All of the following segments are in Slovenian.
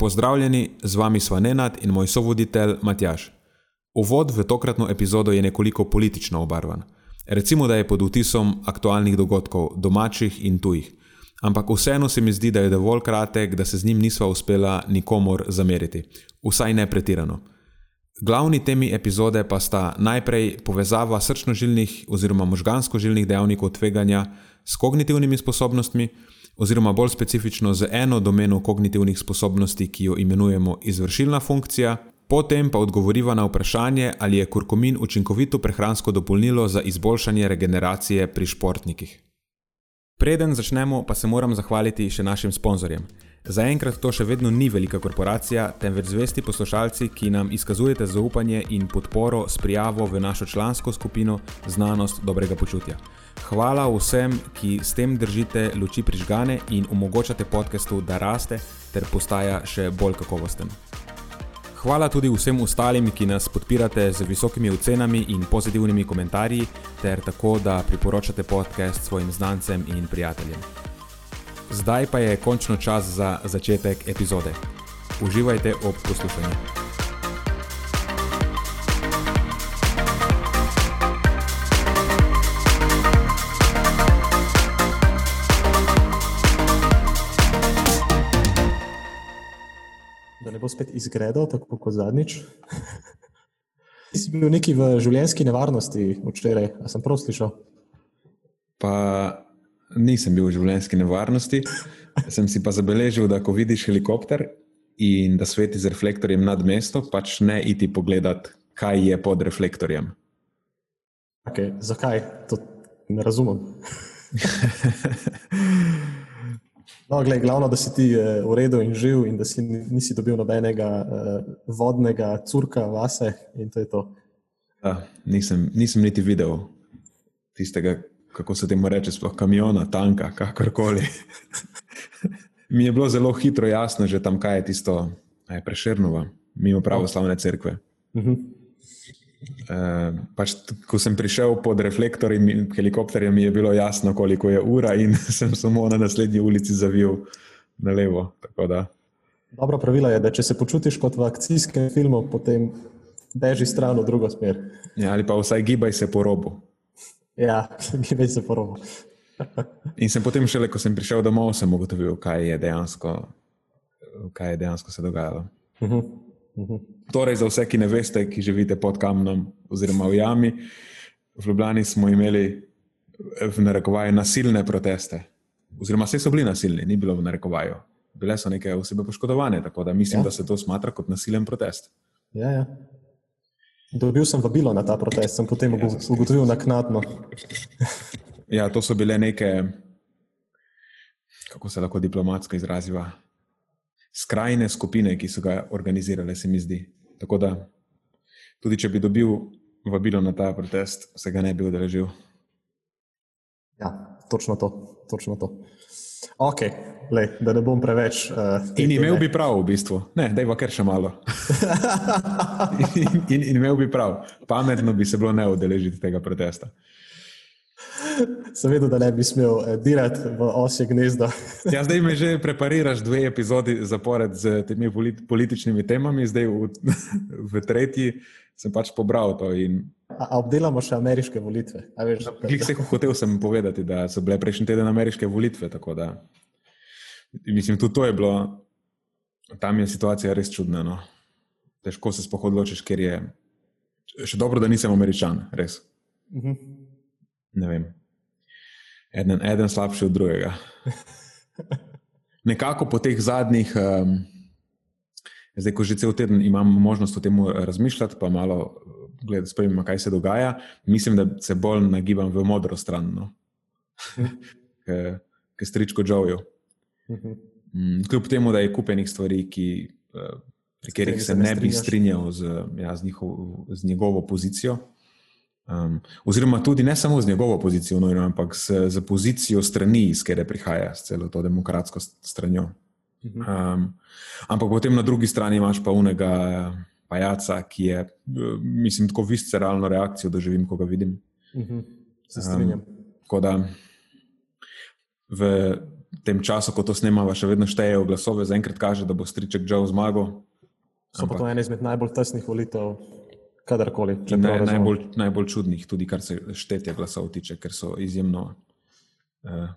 Pozdravljeni, z vami sva Nenad in moj sovoditelj Matjaš. Uvod v tokratno epizodo je nekoliko politično obarvan. Recimo, da je pod vtisom aktualnih dogodkov, domačih in tujih. Ampak vseeno se mi zdi, da je dovolj kratek, da se z njim nisva uspela nikomor zameriti, vsaj ne pretirano. Glavni temi epizode pa sta najprej povezava srčnožilnih oziroma možgansko-žilnih dejavnikov tveganja s kognitivnimi sposobnostmi, oziroma bolj specifično z eno domeno kognitivnih sposobnosti, ki jo imenujemo izvršilna funkcija, potem pa odgovoriva na vprašanje, ali je kurkumin učinkovito prehransko dopolnilo za izboljšanje regeneracije pri športnikih. Preden začnemo, pa se moram zahvaliti še našim sponzorjem. Zaenkrat to še vedno ni velika korporacija, temveč zvesti poslušalci, ki nam izkazujete zaupanje in podporo s prijavo v našo člansko skupino Znanost dobrega počutja. Hvala vsem, ki s tem držite luči prižgane in omogočate podkastu, da raste ter postaja še bolj kakovosten. Hvala tudi vsem ostalim, ki nas podpirate z visokimi ocenami in pozitivnimi komentarji, ter tako, da priporočate podcast svojim znancem in prijateljem. Zdaj pa je končno čas za začetek epizode. Uživajte ob poslušanju. Spet izgledal tako kot zadnjič. Ti si bil neki v življenjski nevarnosti včeraj, a sem prav slišal? Pa nisem bil v življenjski nevarnosti. Sem si pa zabeležil, da ko vidiš helikopter in da sveti z reflektorjem nad mesto, pač ne iti pogledat, kaj je pod reflektorjem. Okay, zakaj? To ne razumem. No, gled, glavno, da si ti uh, v redu in živ, in da si nisi dobil nobenega uh, vodnega curka vase, in to je to. Ja, nisem, nisem niti videl tistega, kako se temu reče, sploh kamiona, tanka, kakorkoli. Mi je bilo zelo hitro jasno, že tam kaj je tisto, kaj je preširnova, mimo pravoslavne cerkve. Uh -huh. Uh, pač, ko sem prišel pod reflektorjem helikopterja, mi je bilo jasno, koliko je ura, in sem samo na naslednji ulici zavil na levo. Dobro pravilo je, da če se počutiš kot v akcijskem filmu, potem beži stran v drugo smer. Ja, ali pa vsaj gibaj se po robu. Ja, več se porobo. In sem potem, šele, ko sem prišel domov, sem ugotovil, kaj je dejansko, kaj je dejansko se dogajalo. Uh -huh. -huh. Torej, za vse, ki ne veste, ki živite pod kamnom oziroma v jami, v Ljubljani smo imeli v narekovaju nasilne proteste. Oziroma, vse so bili nasilni, ni bilo v narekovaju. Bile so neke osebe poškodovane, tako da mislim, ja. da se to smatra kot nasilen protest. Ja, ja. Dobil sem vabilo na ta protest, sem potem ja, ugotovil naknadno. ja, to so bile neke, kako se lahko diplomatsko izraziva, skrajne skupine, ki so ga organizirale, se mi zdi. Tako da, tudi če bi dobil vabilo na ta protest, se ga ne bi udeležil. Ja, točno to. Točno to. Ok, lej, da ne bom preveč. Uh, in imel bi prav, v bistvu. Ne, da je kar še malo. in, in, in imel bi prav. Pametno bi se bilo ne udeležiti tega protesta. Seveda, da ne bi smel eh, dirati v osje gnezda. ja, zdaj me že prepariraš dve epizodi zapored z temi političnimi temami, zdaj v, v tretji sem pač pobral to. In... A obdelamo še ameriške volitve. Klik se hotel sem povedati, da so bile prejšnji teden ameriške volitve. Da, mislim, tudi to je bilo, tam je situacija res čudna. No. Težko se spohod odločiš, ker je še dobro, da nisem američan, res. Uh mhm. -huh. Ne vem. Eden, eden slabši od drugega. Nekako po teh zadnjih. Um, Zdaj, ko že cel teden imam možnost o tem razmišljati, pa malo spremljam, kaj se dogaja, mislim, da se bolj nagibam v modro stran, no? ki stričko Džovijo. Mhm. Mm, kljub temu, da je kupenih stvari, ki uh, pri katerih se ne bi strinjal z, ja, z, njihov, z njegovo pozicijo. Um, oziroma, tudi ne samo z njegovo pozicijo, no, ampak z, z pozicijo strani, iz katere prihaja, s celo to demokratsko stranjo. Um, ampak potem na drugi strani imaš pa unega pajaca, ki je, mislim, tako visceralno reakcijo doživim, ko ga vidim. Uh -huh. Se strinjam. Um, v tem času, ko to snemamo, še vedno štejejo glasove, zaenkrat kaže, da bo striček Joe zmagal. So pa to ene izmed najbolj tesnih volitev, kadarkoli. Ne, najbolj, najbolj čudnih, tudi kar se štetje glasov tiče, ker so izjemno, uh,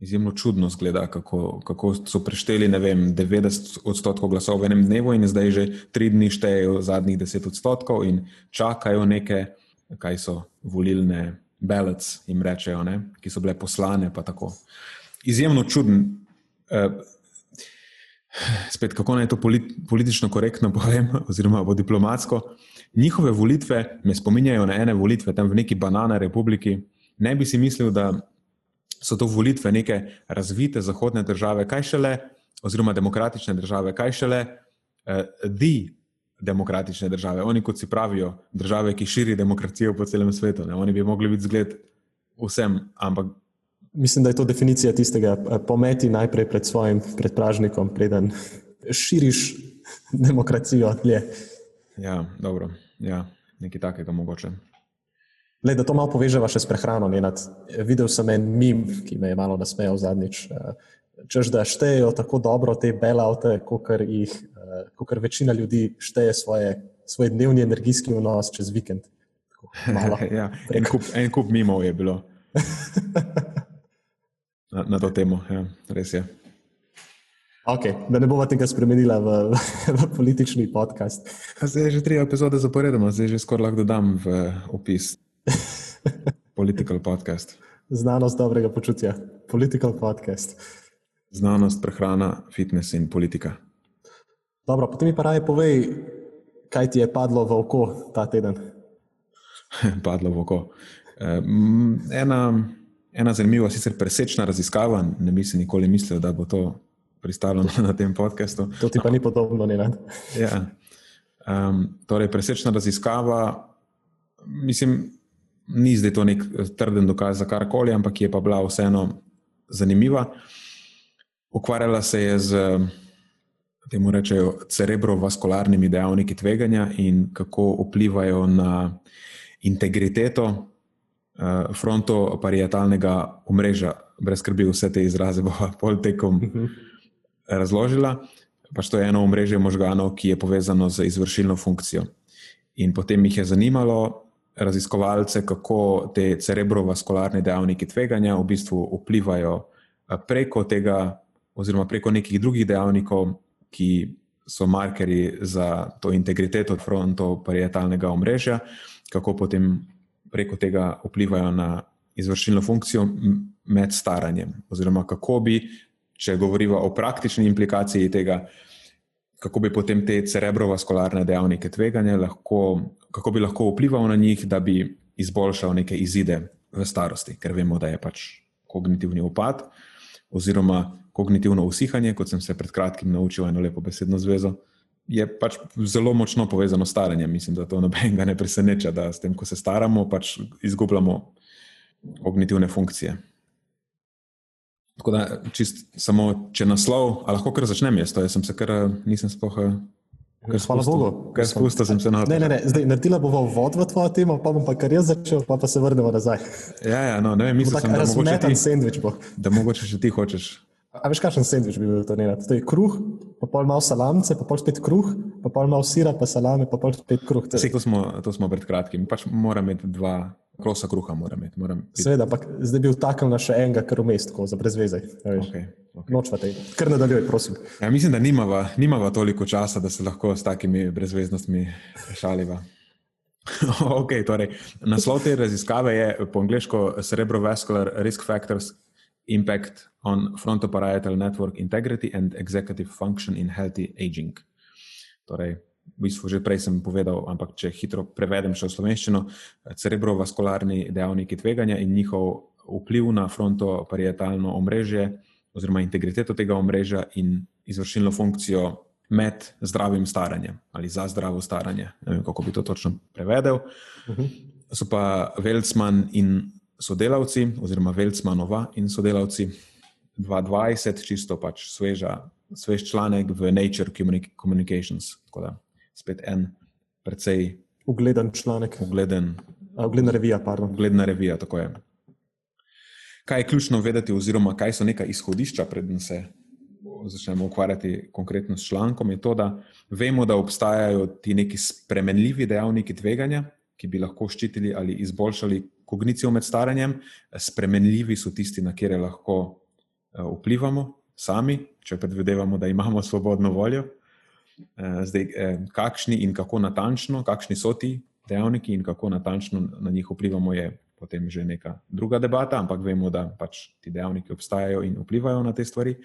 izjemno čudno zgleda, kako, kako so prešteli vem, 90 odstotkov glasov v enem dnevu in zdaj že tri dni štejejo zadnjih 10 odstotkov in čakajo neke, kaj so volilne ballots, jim rečejo, ne, ki so bile poslane. Izjemno čuden. Uh, spet kako naj to politično korektno povem, oziroma diplomatsko. Njihove volitve me spominjajo na ene volitve tam v neki banane republiki. Ne bi si mislil, da so to volitve neke razvite zahodne države, kaj šele, oziroma demokratične države, kaj šele, uh, the demokratične države. Oni, kot si pravijo, države, ki širi demokracijo po celem svetu. Ne? Oni bi mogli biti zgled vsem, ampak Mislim, da je to definicija tistega, eh, pometi najprej pred svojim predpražnikom, preden širiš demokracijo tleh. Ja, dobro, ja, nekaj takega mogoče. Le, da to malo poveževa še s prehrano. Nenad. Videl sem en mim, ki me je malo nasmejal zadnjič. Eh, čež da štejejo tako dobro te bailoute, kot kar večina ljudi šteje svoje, svoj dnevni energijski vnos čez vikend. ja, en, kup, en kup mimov je bilo. na, na to temo. Ja, res je. Okay, da ne bomo tega spremenili v, v politični podcast. Zdaj je že tri epizode zaporedoma, zdaj že skoraj lahko dodam v opis. Political podcast. Znanost dobrega počutja. Political podcast. Znanost, prehrana, fitness in politika. Dobro, potem mi pa raje povej, kaj ti je padlo v oko ta teden. padlo v oko. Ena ena zanimiva, sicer presečna raziskava, ne bi si nikoli mislil, da bo to pristalo na tem podkastu. To ti pa ni podobno, ne? Ja. Um, torej, presečna raziskava, mislim, ni zdaj to nek trden dokaz za karkoli, ampak je pa bila vseeno zanimiva. Ukvarjala se je z temu rečejo cerebrovaskularnimi dejavniki tveganja in kako vplivajo na integriteto uh, frontoparietalnega omrežja, brez skrbi, vse te izraze bo pol tekom uh mhm. -huh. Razložila. Pač to je eno omrežje možganov, ki je povezano z izvršilno funkcijo. In potem jih je zanimalo, raziskovalce, kako te cerebrovaskularne dejavniki tveganja v bistvu vplivajo eh, preko tega, oziroma preko nekih drugih dejavnikov, ki so markerji za to integriteto frontoparietalnega omrežja, kako potem preko tega vplivajo na izvršilno funkcijo med staranjem. Oziroma, kako bi, če govorimo o praktični implikaciji tega, kako bi potem te cerebrovaskularne dejavnike tveganja lahko, kako bi lahko vplival na njih, da bi izboljšal neke izide v starosti, ker vemo, da je pač kognitivni upad oziroma kognitivno usihanje, kot sem se pred kratkim naučil eno lepo besedno zvezo je pač zelo močno povezano s staranjem. Mislim, da to nobenega ne preseneča, da s tem, ko se staramo, pač izgubljamo kognitivne funkcije. Tako da, čist samo če naslov, ali lahko kar začnem jaz, jaz sem se kar nisem sploh. Ker Hvala Bogu. Ker spustil sem se na to. Ne, ne, ne, zdaj naredila bomo vod v tvojo temo, pa bom pa kar jaz začel, pa pa se vrnemo nazaj. Ja, ja, no, ne vem, mislim, da je to razumeten sendvič. Da mogoče še ti hočeš. A veš, kakšen sendvič bi bil to nerad? To je kruh, pa pol malo salamce, pa pol spet kruh, pa pol malo sira, pa salame, pa pol spet kruh. Vse to smo, to smo pred kratkim. Pač mora imeti dva krosa kruha. Seveda, ampak zdaj bi vtaknil na še enega, kar vmes, tako za brezvezaj. Okay, okay. Noč v tej. Kar nadaljuj, prosim. Ja, mislim, da nimava, nimava toliko časa, da se lahko s takimi brezveznostmi šaliva. okay, torej, naslov te raziskave je po angliško Cerebrovascular Risk Factors impact on frontoparietal network integrity and executive function in healthy aging. Torej, v bistvu že prej sem povedal, ampak če hitro prevedem še v slovenščino, cerebrovaskularni dejavniki tveganja in njihov vpliv na frontoparietalno omrežje oziroma integriteto tega omrežja in izvršilno funkcijo med zdravim staranjem ali za zdravo staranje. Ne vem, kako bi to točno prevedel. Uh -huh. So pa Velcman in sodelavci, oziroma Velcmanova in sodelavci 2020, čisto pač sveža, svež članek v Nature Communications. Tako da spet en precej ugleden članek. Ugleden, ugledna revija, pardon. Ugledna revija, tako je. Kaj je ključno vedeti, oziroma kaj so neka izhodišča, preden se začnemo ukvarjati konkretno s člankom, je to, da vemo, da obstajajo ti neki spremenljivi dejavniki tveganja, ki bi lahko ščitili ali izboljšali kognicijo med staranjem. Spremenljivi so tisti, na kere lahko eh, vplivamo sami, če predvidevamo, da imamo svobodno voljo. Eh, zdaj, eh, kakšni in kako natančno, kakšni so ti dejavniki in kako natančno na njih vplivamo, je potem že neka druga debata, ampak vemo, da pač ti dejavniki obstajajo in vplivajo na te stvari.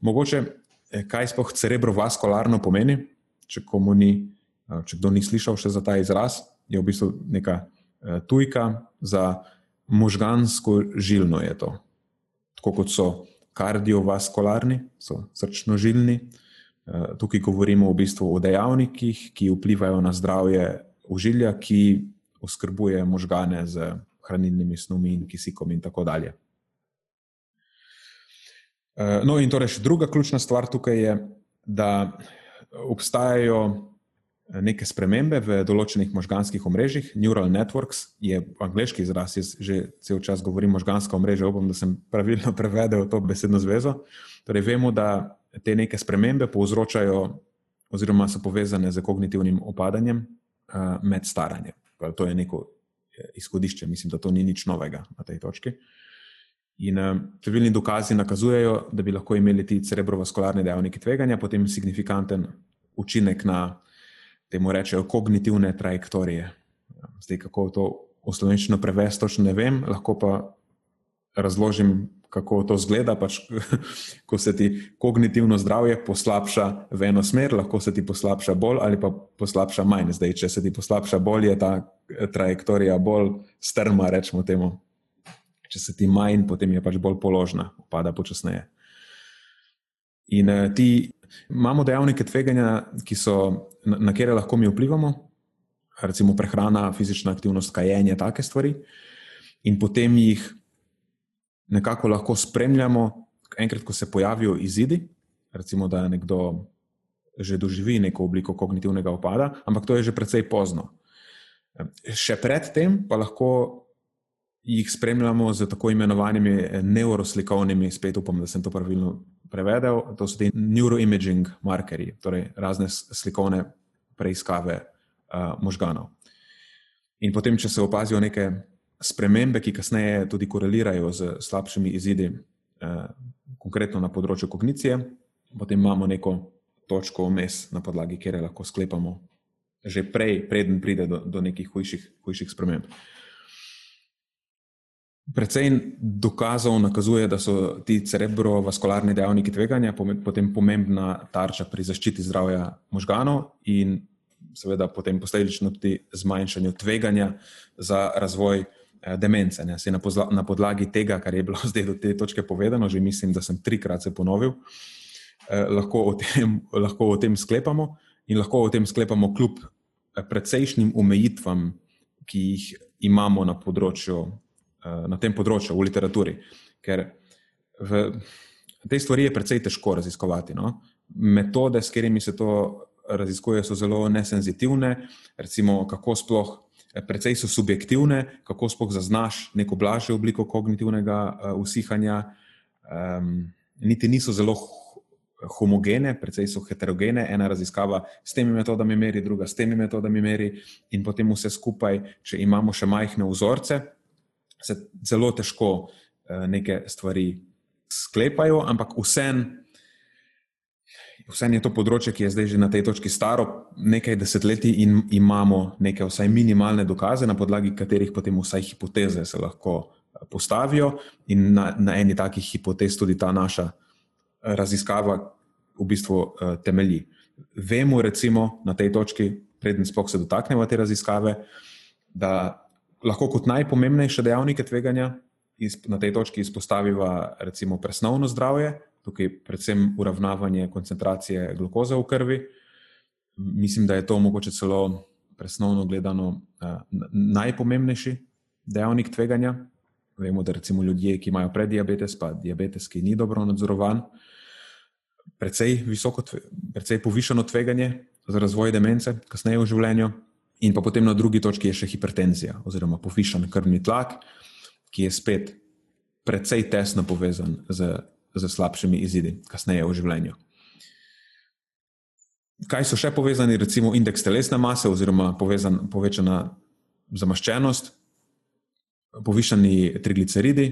Mogoče, eh, kaj sploh cerebrovaskularno pomeni, če ni, če kdo ni slišal še za ta izraz, je v bistvu neka tujka za možgansko žilno je to. Tako kot so kardiovaskularni, so srčno-žilni. Tukaj govorimo v bistvu o dejavnikih, ki vplivajo na zdravje ožilja, ki oskrbuje možgane z hranilnimi snovmi in kisikom in tako dalje. Eh, no, in torej, druga ključna stvar tukaj je, da obstajajo neke spremembe v določenih možganskih omrežjih. Neural networks je angliški izraz, jaz že cel čas govorim možganska omrežja, upam, da sem pravilno prevedel to besedno zvezo. Torej, vemo, da te neke spremembe povzročajo, oziroma so povezane z kognitivnim opadanjem uh, med staranjem. To je neko izhodišče. Mislim, da to ni nič novega na tej točki. In eh, številni dokazi nakazujejo, da bi lahko imeli ti cerebrovaskularni dejavniki tveganja, potem signifikanten učinek na, temu rečejo, kognitivne trajektorije. Zdaj, kako to v slovenščino prevesti, točno ne vem, lahko pa razložim, kako to zgleda. Pač, ko se ti kognitivno zdravje poslabša v eno smer, lahko se ti poslabša bolj ali pa poslabša manj. Zdaj, če se ti poslabša bolj, je ta eh, trajektorija bolj strma, rečemo temu. Če se ti manj, potem je pač bolj položna, pada počasneje. In uh, ti imamo dejavnike tveganja, so, na, na kere lahko mi vplivamo, recimo prehrana, fizična aktivnost, kajenje, take stvari, in potem jih nekako lahko spremljamo, enkrat, ko se pojavijo izidi, recimo, da nekdo že doživi neko obliko kognitivnega upada, ampak to je že precej pozno. Še predtem pa lahko jih spremljamo z tako imenovanimi neuroslikovnimi, spet upam, da sem to pravilno prevedel, to so ti neuroimaging markerji, torej razne slikovne preiskave uh, možganov. In potem, če se opazijo neke spremembe, ki kasneje tudi korelirajo z slabšimi izidi, eh, konkretno na področju kognicije, potem imamo neko točko vmes, na podlagi kjer lahko sklepamo, že prej, preden pride do, do nekih hujših, hujših sprememb. Predvsej dokazov nakazuje, da so ti cerebrovaskularni dejavniki tveganja potem pomembna tarča pri zaščiti zdravja možganov in seveda potem posledično tudi zmanjšanju tveganja za razvoj Eh, demence. Na, pozla, na podlagi tega, kar je bilo zdaj do te točke povedano, že mislim, da sem trikrat se ponovil, eh, lahko, o tem, lahko o tem sklepamo in lahko o tem sklepamo kljub eh, precejšnjim omejitvam, ki jih imamo na, področju, eh, na tem področju v literaturi. Ker v tej stvari je precej težko raziskovati. No? Metode, s katerimi se to raziskuje, so zelo nesenzitivne, recimo kako sploh. Eh, precej so subjektivne, kako spoh zaznaš neko blažjo obliko kognitivnega uh, usihanja, um, niti niso zelo homogene, precej so heterogene. Ena raziskava s temi metodami meri, druga s temi metodami meri, in potem vse skupaj, če imamo še majhne vzorce, se zelo težko uh, neke stvari sklepajo, ampak vseeno. Vseeno je to področje, ki je zdaj že na tej točki staro nekaj desetletij in imamo neke vsaj minimalne dokaze, na podlagi katerih potem vsaj hipoteze se lahko eh, postavijo in na, na eni takih hipotez tudi ta naša eh, raziskava v bistvu uh, temelji. Vemo recimo na tej točki, preden sploh se dotaknemo te raziskave, da lahko kot najpomembnejše dejavnike tveganja na tej točki izpostaviva recimo presnovno zdravje, tukaj predvsem uravnavanje koncentracije glukoze v krvi. Mislim, da je to mogoče celo presnovno gledano najpomembnejši dejavnik tveganja. Vemo, da recimo ljudje, ki imajo preddiabetes, pa diabetes, ki ni dobro nadzorovan, precej, visoko, precej povišeno tveganje za razvoj demence kasneje v življenju. In pa potem na drugi točki je še hipertenzija, oziroma povišen krvni tlak, ki je spet precej tesno povezan z, z slabšimi izidi kasneje v življenju. Kaj so še povezani, recimo indeks telesne mase, oziroma povezan, povečana zamaščenost, povišani trigliceridi,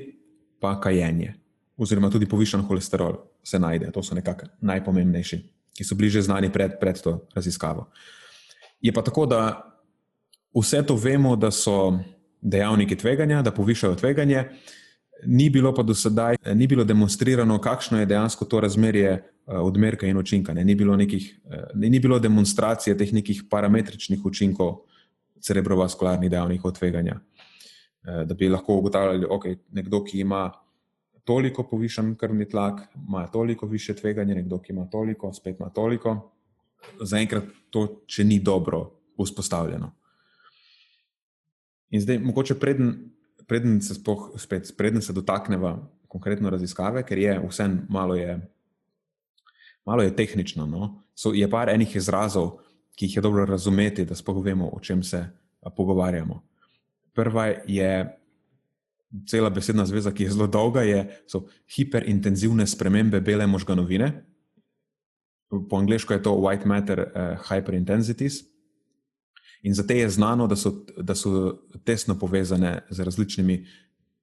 pa kajenje, oziroma tudi povišan holesterol se najde. To so nekako najpomembnejši, ki so bliže znani pred, pred to raziskavo. Je pa tako, da vse to vemo, da so dejavniki tveganja, da povišajo tveganje. Ni bilo pa do sedaj, ni bilo demonstrirano, kakšno je dejansko to razmerje eh, odmerka in učinka. Ni bilo, nekih, eh, ni bilo demonstracije teh nekih parametričnih učinkov cerebrovaskularnih dejavnikov tveganja. Eh, da bi lahko ugotavljali, da okay, nekdo, ki ima toliko povišen krvni tlak, ima toliko više tveganje, nekdo, ki ima toliko, spet ima toliko. Zaenkrat to, če ni dobro vzpostavljeno. In zdaj, mogoče preden, preden se spoh, spet, preden se dotakneva konkretno raziskave, ker je vse malo, malo je tehnično. No? So, je par enih izrazov, ki jih je dobro razumeti, da spogovemo, o čem se pogovarjamo. Prva je cela besedna zveza, ki je zelo dolga, je, so hiperintenzivne spremembe bele možganovine. Po angliško je to white matter uh, hyperintensities. In za te je znano, da so, da so tesno povezane z različnimi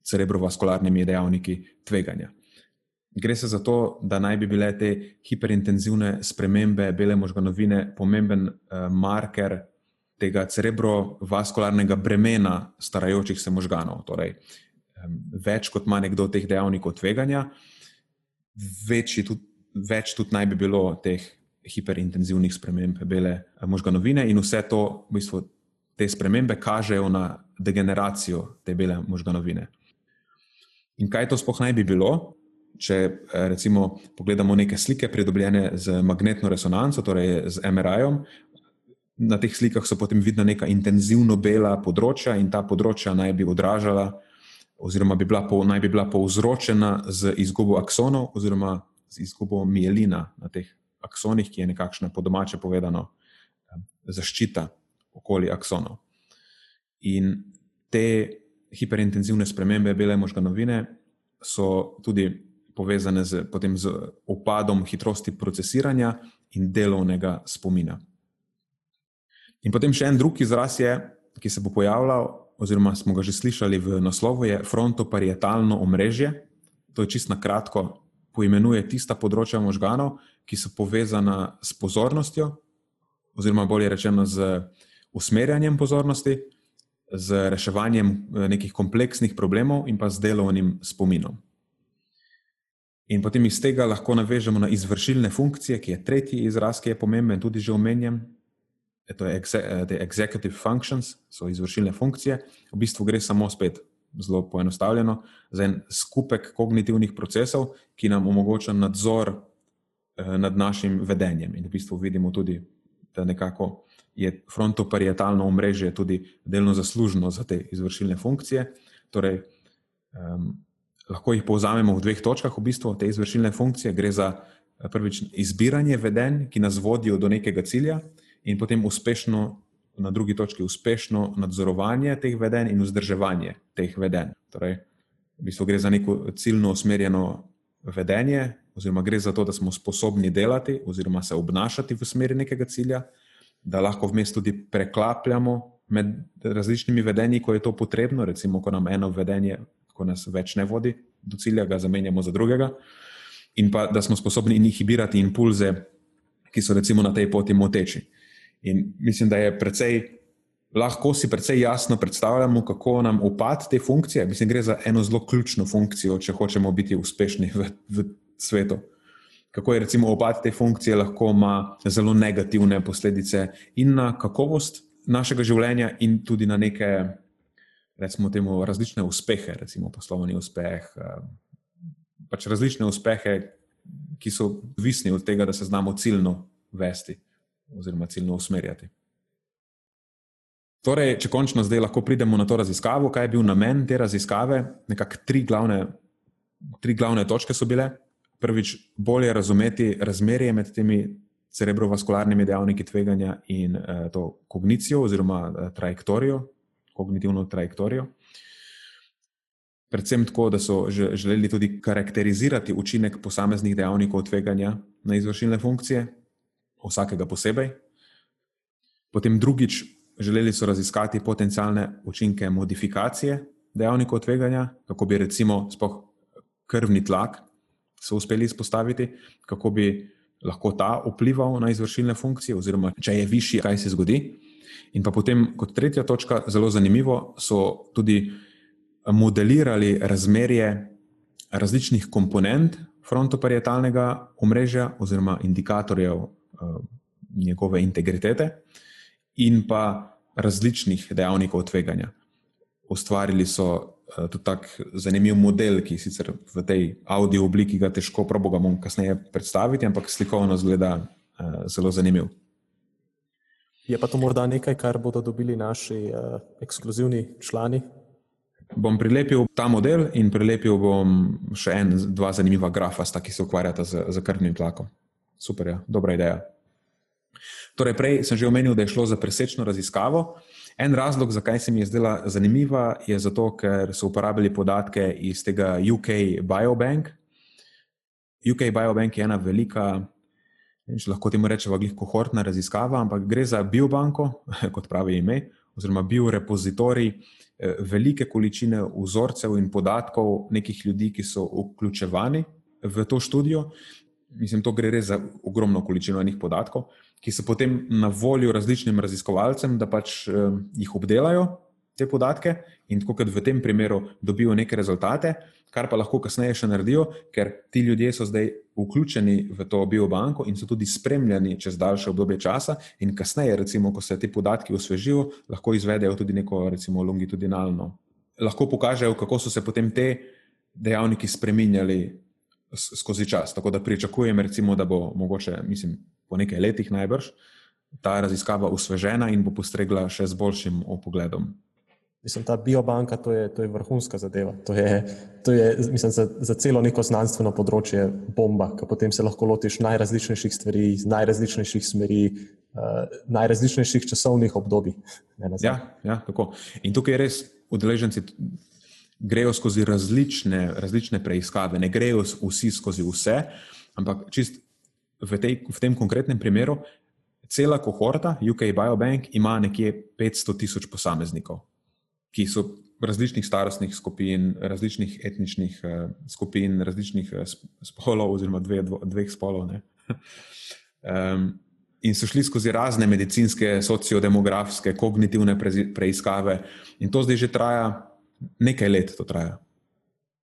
cerebrovaskularnimi dejavniki tveganja. Gre se za to, da naj bi bile te hiperintenzivne spremembe bele možganovine pomemben uh, marker tega cerebrovaskularnega bremena starajočih se možganov. Torej, um, več kot ima nekdo teh dejavnikov tveganja, tudi, več tudi naj bi bilo teh hiperintenzivnih sprememb bele možganovine, in vse to, v bistvu, te spremembe kažejo na degeneracijo te bele možganovine. In kaj to sploh naj bi bilo, če recimo pogledamo neke slike, pridobljene z magnetno resonanco, torej z MRI-jem. Na teh slikah so potem vidna neka intenzivno bela področja, in ta področja naj bi odražala, oziroma bi bila, naj bi bila povzročena z izgubo aksonov, oziroma z izgubo mielina na teh aksonih, ki je nekakšna po domače povedano zaščita okoli aksonov. In te hiperintenzivne spremembe bele možganovine so tudi povezane z, z upadom hitrosti procesiranja in delovnega spomina. In potem še en drug izraz je, ki se bo pojavljal, oziroma smo ga že slišali v naslovu, je frontoparietalno omrežje. To je čisto na kratko poimenuje tista področja možganov, ki so povezana s pozornostjo, oziroma bolje rečeno z usmerjanjem pozornosti, z reševanjem eh, nekih kompleksnih problemov in pa z delovnim spominom. In potem iz tega lahko navežemo na izvršilne funkcije, ki je tretji izraz, ki je pomemben, tudi že omenjen. To je eh, executive functions, so izvršilne funkcije. V bistvu gre samo spet zelo poenostavljeno, za en skupek kognitivnih procesov, ki nam omogoča nadzor eh, nad našim vedenjem. In v bistvu vidimo tudi, da nekako je frontoparietalno omrežje tudi delno zaslužno za te izvršilne funkcije. Torej, um, lahko jih povzamemo v dveh točkah, v bistvu te izvršilne funkcije. Gre za eh, prvič izbiranje vedenj, ki nas vodijo do nekega cilja, in potem uspešno na drugi točki uspešno nadzorovanje teh vedenj in vzdrževanje teh vedenj. Torej, v bistvu gre za neko ciljno usmerjeno vedenje, oziroma gre za to, da smo sposobni delati oziroma se obnašati v smeri nekega cilja, da lahko vmes tudi preklapljamo med različnimi vedenji, ko je to potrebno, recimo, ko nam eno vedenje, ko nas več ne vodi do cilja, ga zamenjamo za drugega, in pa da smo sposobni inhibirati impulze, ki so recimo na tej poti moteči. In mislim, da je precej, lahko si precej jasno predstavljamo, kako nam upad te funkcije. Mislim, gre za eno zelo ključno funkcijo, če hočemo biti uspešni v, v svetu. Kako je recimo upad te funkcije lahko ima zelo negativne posledice in na kakovost našega življenja, in tudi na neke, recimo, temu, različne uspehe, recimo poslovni uspeh, eh, pač različne uspehe, ki so odvisni od tega, da se znamo ciljno vesti oziroma ciljno usmerjati. Torej, če končno zdaj lahko pridemo na to raziskavo, kaj je bil namen te raziskave, nekako tri glavne, tri glavne točke so bile. Prvič, bolje razumeti razmerje med temi cerebrovaskularnimi dejavniki tveganja in eh, to kognicijo oziroma eh, trajektorijo, kognitivno trajektorijo. Predvsem tako, da so želeli tudi karakterizirati učinek posameznih dejavnikov tveganja na izvršilne funkcije, vsakega posebej. Potem drugič, Želeli so raziskati potencijalne učinke modifikacije dejavnikov tveganja, kako bi recimo krvni tlak se uspeli izpostaviti, kako bi lahko ta vplival na izvršilne funkcije, oziroma če je višji, kaj se zgodi. In pa potem, kot tretja točka, zelo zanimivo, so tudi modelirali razmerje različnih komponent frontoparietalnega omrežja oziroma indikatorjev njegove integritete in pa različnih dejavnikov tveganja. Ustvarili so uh, tudi tak zanimiv model, ki sicer v tej audio obliki ga težko probogamo kasneje predstaviti, ampak slikovno zgleda uh, zelo zanimiv. Je pa to morda nekaj, kar bodo dobili naši uh, ekskluzivni člani? Bom prilepil ta model in prilepil bom še en, dva zanimiva grafa, sta, ki se ukvarjata z, z krvnim tlakom. Super, ja, dobra ideja. Torej, prej sem že omenil, da je šlo za presečno raziskavo. En razlog, zakaj se mi je zdela zanimiva, je zato, ker so uporabili podatke iz tega UK Biobank. UK Biobank je ena velika, če lahko temu rečemo, kohortna raziskava, ampak gre za biobanko, kot pravi ime, oziroma biorepozitorij eh, velike količine vzorcev in podatkov nekih ljudi, ki so vključevani v to študijo. Mislim, to gre res za ogromno količino enih podatkov ki so potem na voljo različnim raziskovalcem, da pač uh, jih obdelajo te podatke in tako kot v tem primeru dobijo neke rezultate, kar pa lahko kasneje še naredijo, ker ti ljudje so zdaj vključeni v to biobanko in so tudi spremljani čez daljše obdobje časa, in kasneje, recimo, ko se ti podatki osvežijo, lahko izvedejo tudi neko, recimo, longitudinalno. Lahko pokažejo, kako so se potem te dejavniki spremenjali skozi čas. Tako da pričakujem, recimo, da bo mogoče, mislim, po nekaj letih najbrž, ta raziskava usvežena in bo postregla še z boljšim opogledom. Mislim, ta biobanka to je, to je vrhunska zadeva. To je, to je mislim, za, za celo neko znanstveno področje bomba, ki potem se lahko lotiš najrazličnejših stvari, iz najrazličnejših smeri, uh, najrazličnejših časovnih obdobij. Ja, ja, tako. In tukaj res udeleženci grejo skozi različne, različne preiskave, ne grejo vsi skozi vse, ampak čist v, tej, v tem konkretnem primeru, cela kohorta UK Biobank ima nekje 500 tisoč posameznikov, ki so različnih starostnih skupin, različnih etničnih uh, skupin, različnih uh, spolov, oziroma dve, dvo, dveh spolov. um, in so šli skozi razne medicinske, sociodemografske, kognitivne preiskave, in to zdaj že traja nekaj let.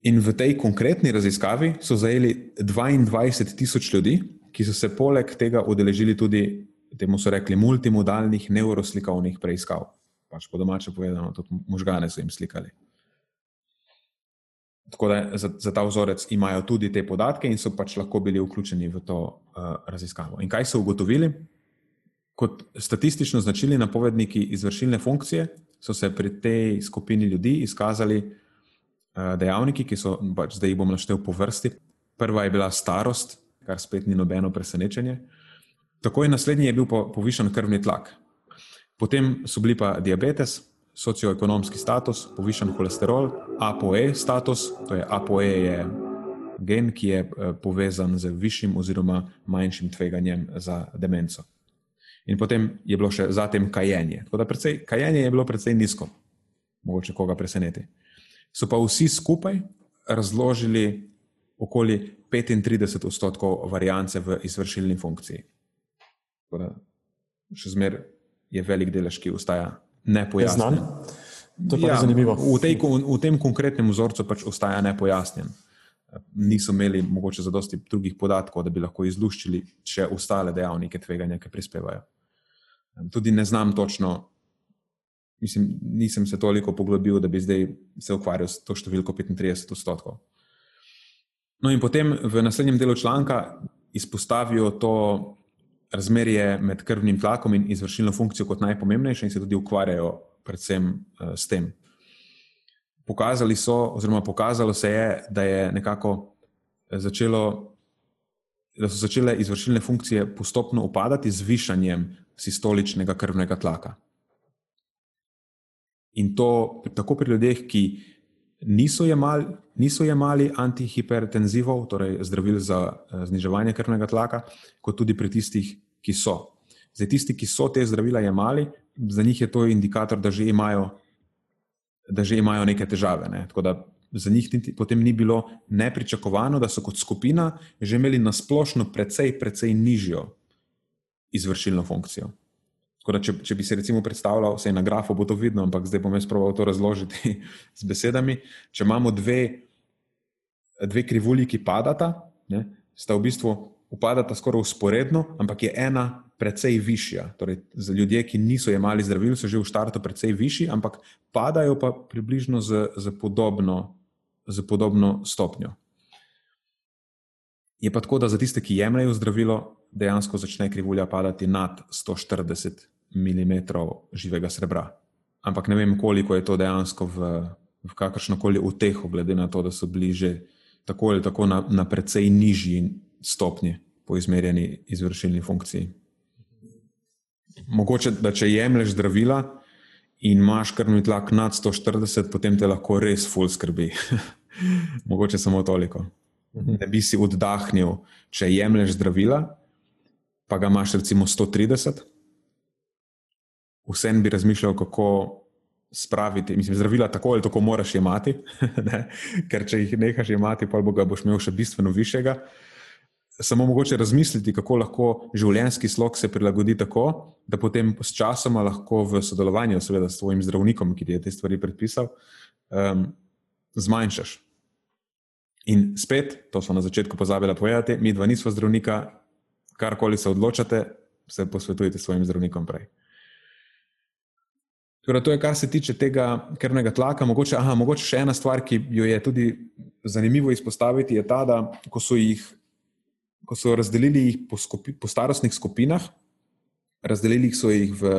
In v tej konkretni raziskavi so zajeli 22 tisoč ljudi, ki so se poleg tega udeležili tudi, temu so rekli, multimodalnih neuroslikovnih preiskav. Pač po domače povedano, tudi možgane so jim slikali. Tako da za, za ta vzorec imajo tudi te podatke in so pač lahko bili vključeni v to uh, raziskavo. In kaj so ugotovili? Kot statistično značilni napovedniki izvršilne funkcije so se pri tej skupini ljudi izkazali uh, dejavniki, ki so, pač zdaj jih bom naštel po vrsti. Prva je bila starost, kar spet ni nobeno presenečenje. Takoj naslednji je bil povišen krvni tlak. Potem so bili pa diabetes, socioekonomski status, povišen holesterol, ApoE status, to je ApoE je gen, ki je eh, povezan z višjim oziroma manjšim tveganjem za demenco. In potem je bilo še zatem kajenje. Tako da precej, kajenje je bilo precej nizko, mogoče koga preseneti. So pa vsi skupaj razložili okoli 35 odstotkov variance v izvršilni funkciji. Da, še zmeraj je velik delež, ki ostaja nepojasnjen. To je ja, zanimivo. V, tej, v tem konkretnem vzorcu pač ostaja nepojasnjen. Niso imeli mogoče zadosti drugih podatkov, da bi lahko izluščili še ostale dejavnike tveganja, ki prispevajo. Tudi ne znam točno, mislim, nisem se toliko poglobil, da bi zdaj se ukvarjal s to številko 35 odstotkov. No, in potem v naslednjem delu članka izpostavijo to razmerje med krvnim tlakom in izvršilno funkcijo kot najpomembnejše, in se tudi ukvarjajo predvsem uh, s tem. Pokazali so, oziroma pokazalo se je, da je nekako začelo. Da so začele izvršilne funkcije postopno upadati z višanjem sistoličnega krvnega tlaka. In to tako pri ljudeh, ki niso jemali, niso jemali antihipertenzivov, torej zdravil za uh, zniževanje krvnega tlaka, kot tudi pri tistih, ki so. Za tisti, ki so te zdravila jemali, za njih je to indikator, da že imajo, da že imajo neke težave. Ne? Tako da za njih niti, potem ni bilo nepričakovano, da so kot skupina že imeli na splošno precej, precej nižjo izvršilno funkcijo. Da, če, če bi se recimo predstavljal, vse na grafu bo to vidno, ampak zdaj bom jaz proval to razložiti z besedami. Če imamo dve, dve krivulji, ki padata, ne, sta v bistvu upadata skoraj usporedno, ampak je ena precej višja. Torej, za ljudje, ki niso jemali zdravil, so že v startu precej višji, ampak padajo pa približno z, z, podobno, z podobno stopnjo. Je pa tako, da za tiste, ki jemljajo zdravilo, dejansko začne krivulja padati nad 140 mm živega srebra. Ampak ne vem, koliko je to dejansko v, v kakršno koli uteho, glede na to, da so bili že tako ali tako na, na precej nižji stopnji po izmerjeni izvršilni funkciji. Mogoče, da če jemliš zdravila in imaš krvni tlak nad 140, potem te lahko res ful skrbi. Mogoče samo toliko. Ne bi si oddahnil, če jemliš zdravila, pa ga imaš recimo 130. Vsem bi razmišljal, kako spraviti. Mislim, zdravila tako ali tako moraš imeti, ker če jih nehaš imeti, pa boš imel še bistveno višjega samo mogoče razmisliti, kako lahko življenjski slog se prilagodi tako, da potem s časom lahko v sodelovanju seveda, s svojim zdravnikom, ki ti je te stvari predpisal, um, zmanjšaš. In spet, to smo na začetku pozabili povedati, mi dva nismo zdravnika, karkoli se odločate, se posvetujte s svojim zdravnikom prej. Torej, to je, kar se tiče tega krvnega tlaka. Mogoče, aha, mogoče še ena stvar, ki jo je tudi zanimivo izpostaviti, je ta, da ko so jih ko so razdelili jih po, skupi, po starostnih skupinah, razdelili so jih v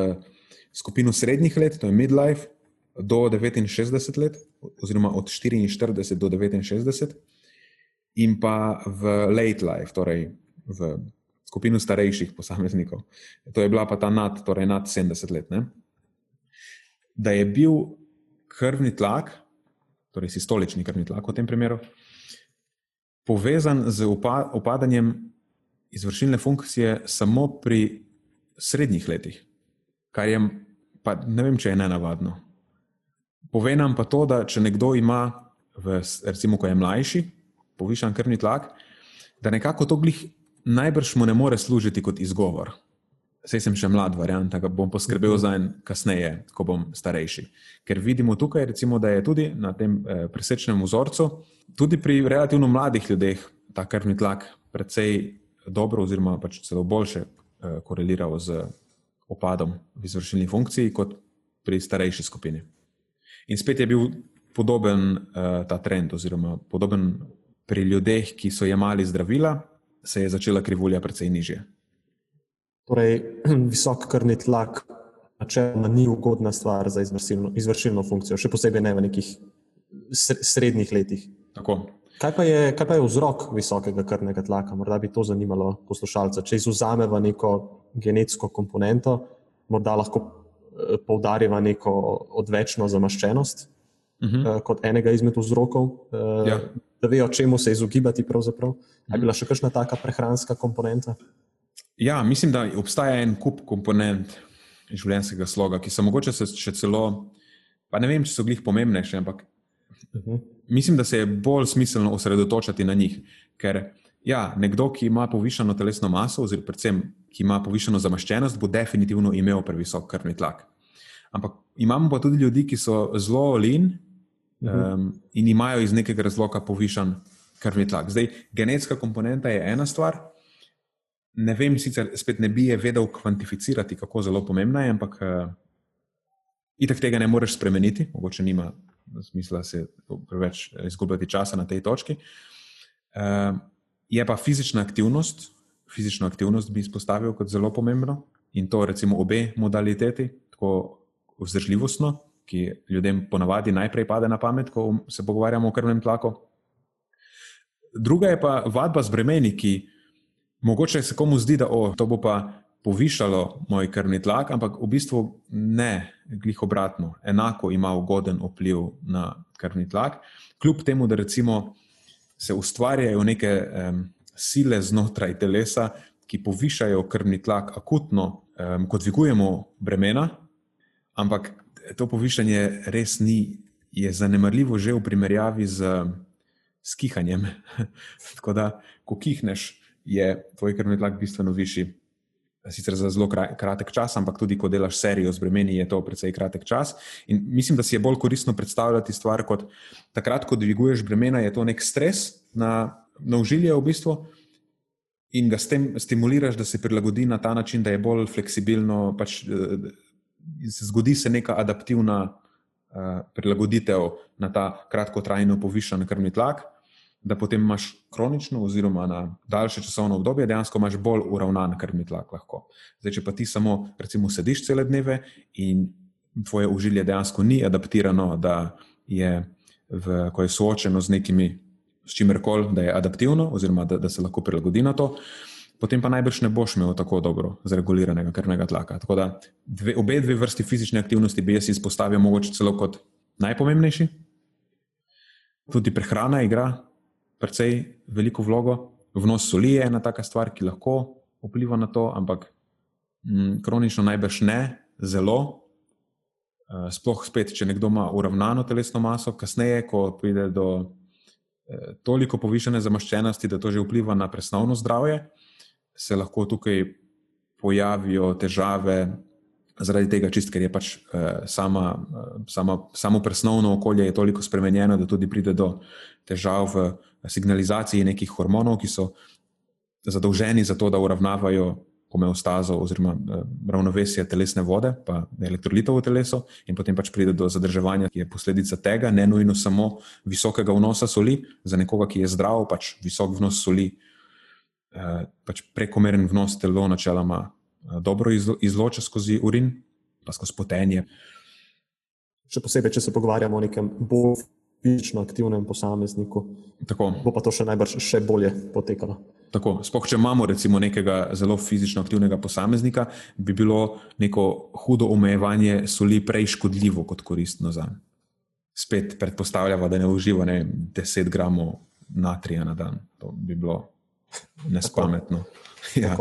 skupino srednjih let, to je midlife, do 69 let, oziroma od 44 do 69, in pa v late life, torej v skupino starejših posameznikov. To je bila pa ta nad, torej nad 70 let. Ne? Da je bil krvni tlak, torej sistolični krvni tlak v tem primeru, povezan z upadanjem izvršilne funkcije samo pri srednjih letih, kar je, pa ne vem, če je ne navadno. Pove nam pa to, da če nekdo ima, v, recimo, ko je mlajši, povišan krvni tlak, da nekako to glih najbrž mu ne more služiti kot izgovor. Sej sem še mlad, variant, da bom poskrbel za en kasneje, ko bom starejši. Ker vidimo tukaj, recimo, da je tudi na tem eh, presečnem vzorcu, tudi pri relativno mladih ljudeh, ta krvni tlak precej dobro, oziroma pač celo boljše eh, koreliral z opadom v izvršilni funkciji kot pri starejši skupini. In spet je bil podoben eh, ta trend, oziroma podoben pri ljudeh, ki so jemali zdravila, se je začela krivulja precej nižje. Torej, visok krvni tlak načeloma ni ugodna stvar za izvršilno, izvršilno funkcijo, še posebej ne v nekih srednjih letih. Tako. Kaj pa, je, kaj pa je vzrok visokega krvnega tlaka? Morda bi to zanimalo poslušalca. Če izuzameva neko genetsko komponento, morda lahko eh, poudarjava neko odvečno zamaščenost uh mhm. eh, -huh. kot enega izmed vzrokov, eh, ja. Da vejo, čemu se izogibati. Ali -huh. je bila še kakšna taka prehranska komponenta? Ja, mislim, da obstaja en kup komponent življenjskega sloga, ki so mogoče še celo, pa ne vem, če so glih pomembnejše, ampak uh mhm. -huh. mislim, da se je bolj smiselno osredotočati na njih. Ker ja, nekdo, ki ima povišeno telesno maso, oziroma predvsem, ki ima povišeno zamaščenost, bo definitivno imel previsok krvni tlak. Ampak imamo pa tudi ljudi, ki so zelo -huh. Um, in imajo iz nekega razloga povišen krvni tlak. Zdaj, genetska komponenta je ena stvar ne vem, sicer spet ne bi je vedel kvantificirati, kako zelo pomembna je, ampak uh, itak tega ne moreš spremeniti, mogoče nima smisla se preveč izgubljati časa na tej točki. Uh, je pa fizična aktivnost, fizično aktivnost bi izpostavil kot zelo pomembno in to recimo obe modaliteti, tako vzdržljivostno, ki ljudem ponavadi najprej pade na pamet, ko se pogovarjamo o krvnem tlaku. Druga je pa vadba z bremeni, ki mogoče se komu zdi, da o, to bo pa povišalo moj krvni tlak, ampak v bistvu ne, glih obratno, enako ima ugoden vpliv na krvni tlak. Kljub temu, da recimo se ustvarjajo neke um, sile znotraj telesa, ki povišajo krvni tlak akutno, um, ko dvigujemo bremena, ampak to povišanje res ni, je zanemarljivo že v primerjavi z, z kihanjem. Tako da, ko kihneš, je tvoj krvni tlak bistveno višji. Sicer za zelo kratek čas, ampak tudi ko delaš serijo z bremeni, je to precej kratek čas. In mislim, da si je bolj koristno predstavljati stvar kot takrat, ko dviguješ bremena, je to nek stres na, na užilje v bistvu in ga s tem stimuliraš, da se prilagodi na ta način, da je bolj fleksibilno, pač se zgodi se neka adaptivna uh, prilagoditev na ta kratkotrajno povišen krvni tlak, da potem imaš kronično, oziroma na daljše časovno obdobje, dejansko imaš bolj uravnan krvni tlak. Lahko. Zdaj, če pa ti samo, recimo, sediš cele dneve in tvoje užilje dejansko ni adaptirano, da je, v, ko je soočeno z nekimi, s čimerkoli, da je adaptivno, oziroma da, da se lahko prilagodi na to. Uh, potem pa najbrž ne boš imel tako dobro zreguliranega krvnega tlaka. Tako da dve, obe dve vrsti fizične aktivnosti bi jaz izpostavil mogoče celo kot najpomembnejši. Tudi prehrana igra precej veliko vlogo. Vnos soli je ena taka stvar, ki lahko vpliva na to, ampak m, mm, kronično najbrž ne zelo. Uh, sploh spet, če nekdo ima uravnano telesno maso, kasneje, ko pride do uh, toliko povišene zamaščenosti, da to že vpliva na presnovno zdravje, se lahko tukaj pojavijo težave, zaradi tega, čist, ker je pač eh, sama, eh, sama, samo presnovno okolje toliko spremenjeno, da tudi pride do težav v signalizaciji nekih hormonov, ki so zadolženi za to, da uravnavajo homeostazo oziroma eh, ravnovesje telesne vode, pa elektrolitov v telesu, in potem pač pride do zadrževanja, ki je posledica tega, ne nujno samo visokega vnosa soli, za nekoga, ki je zdrav, pač visok vnos soli. Eh, pač prekomeren vnos telo načeloma eh, dobro izloča skozi urin, pa skozi potenje. Še posebej, če se pogovarjamo o nekem bolj fizično aktivnem posamezniku, Tako. bo pa to še najbrž še bolje potekalo. Tako, spoh, če imamo recimo nekega zelo fizično aktivnega posameznika, bi bilo neko hudo omejevanje soli prej škodljivo kot koristno za njega. Spet predpostavljamo, da ne uživa ne, 10 gramov natrija na dan. To bi bilo nespametno. Ja.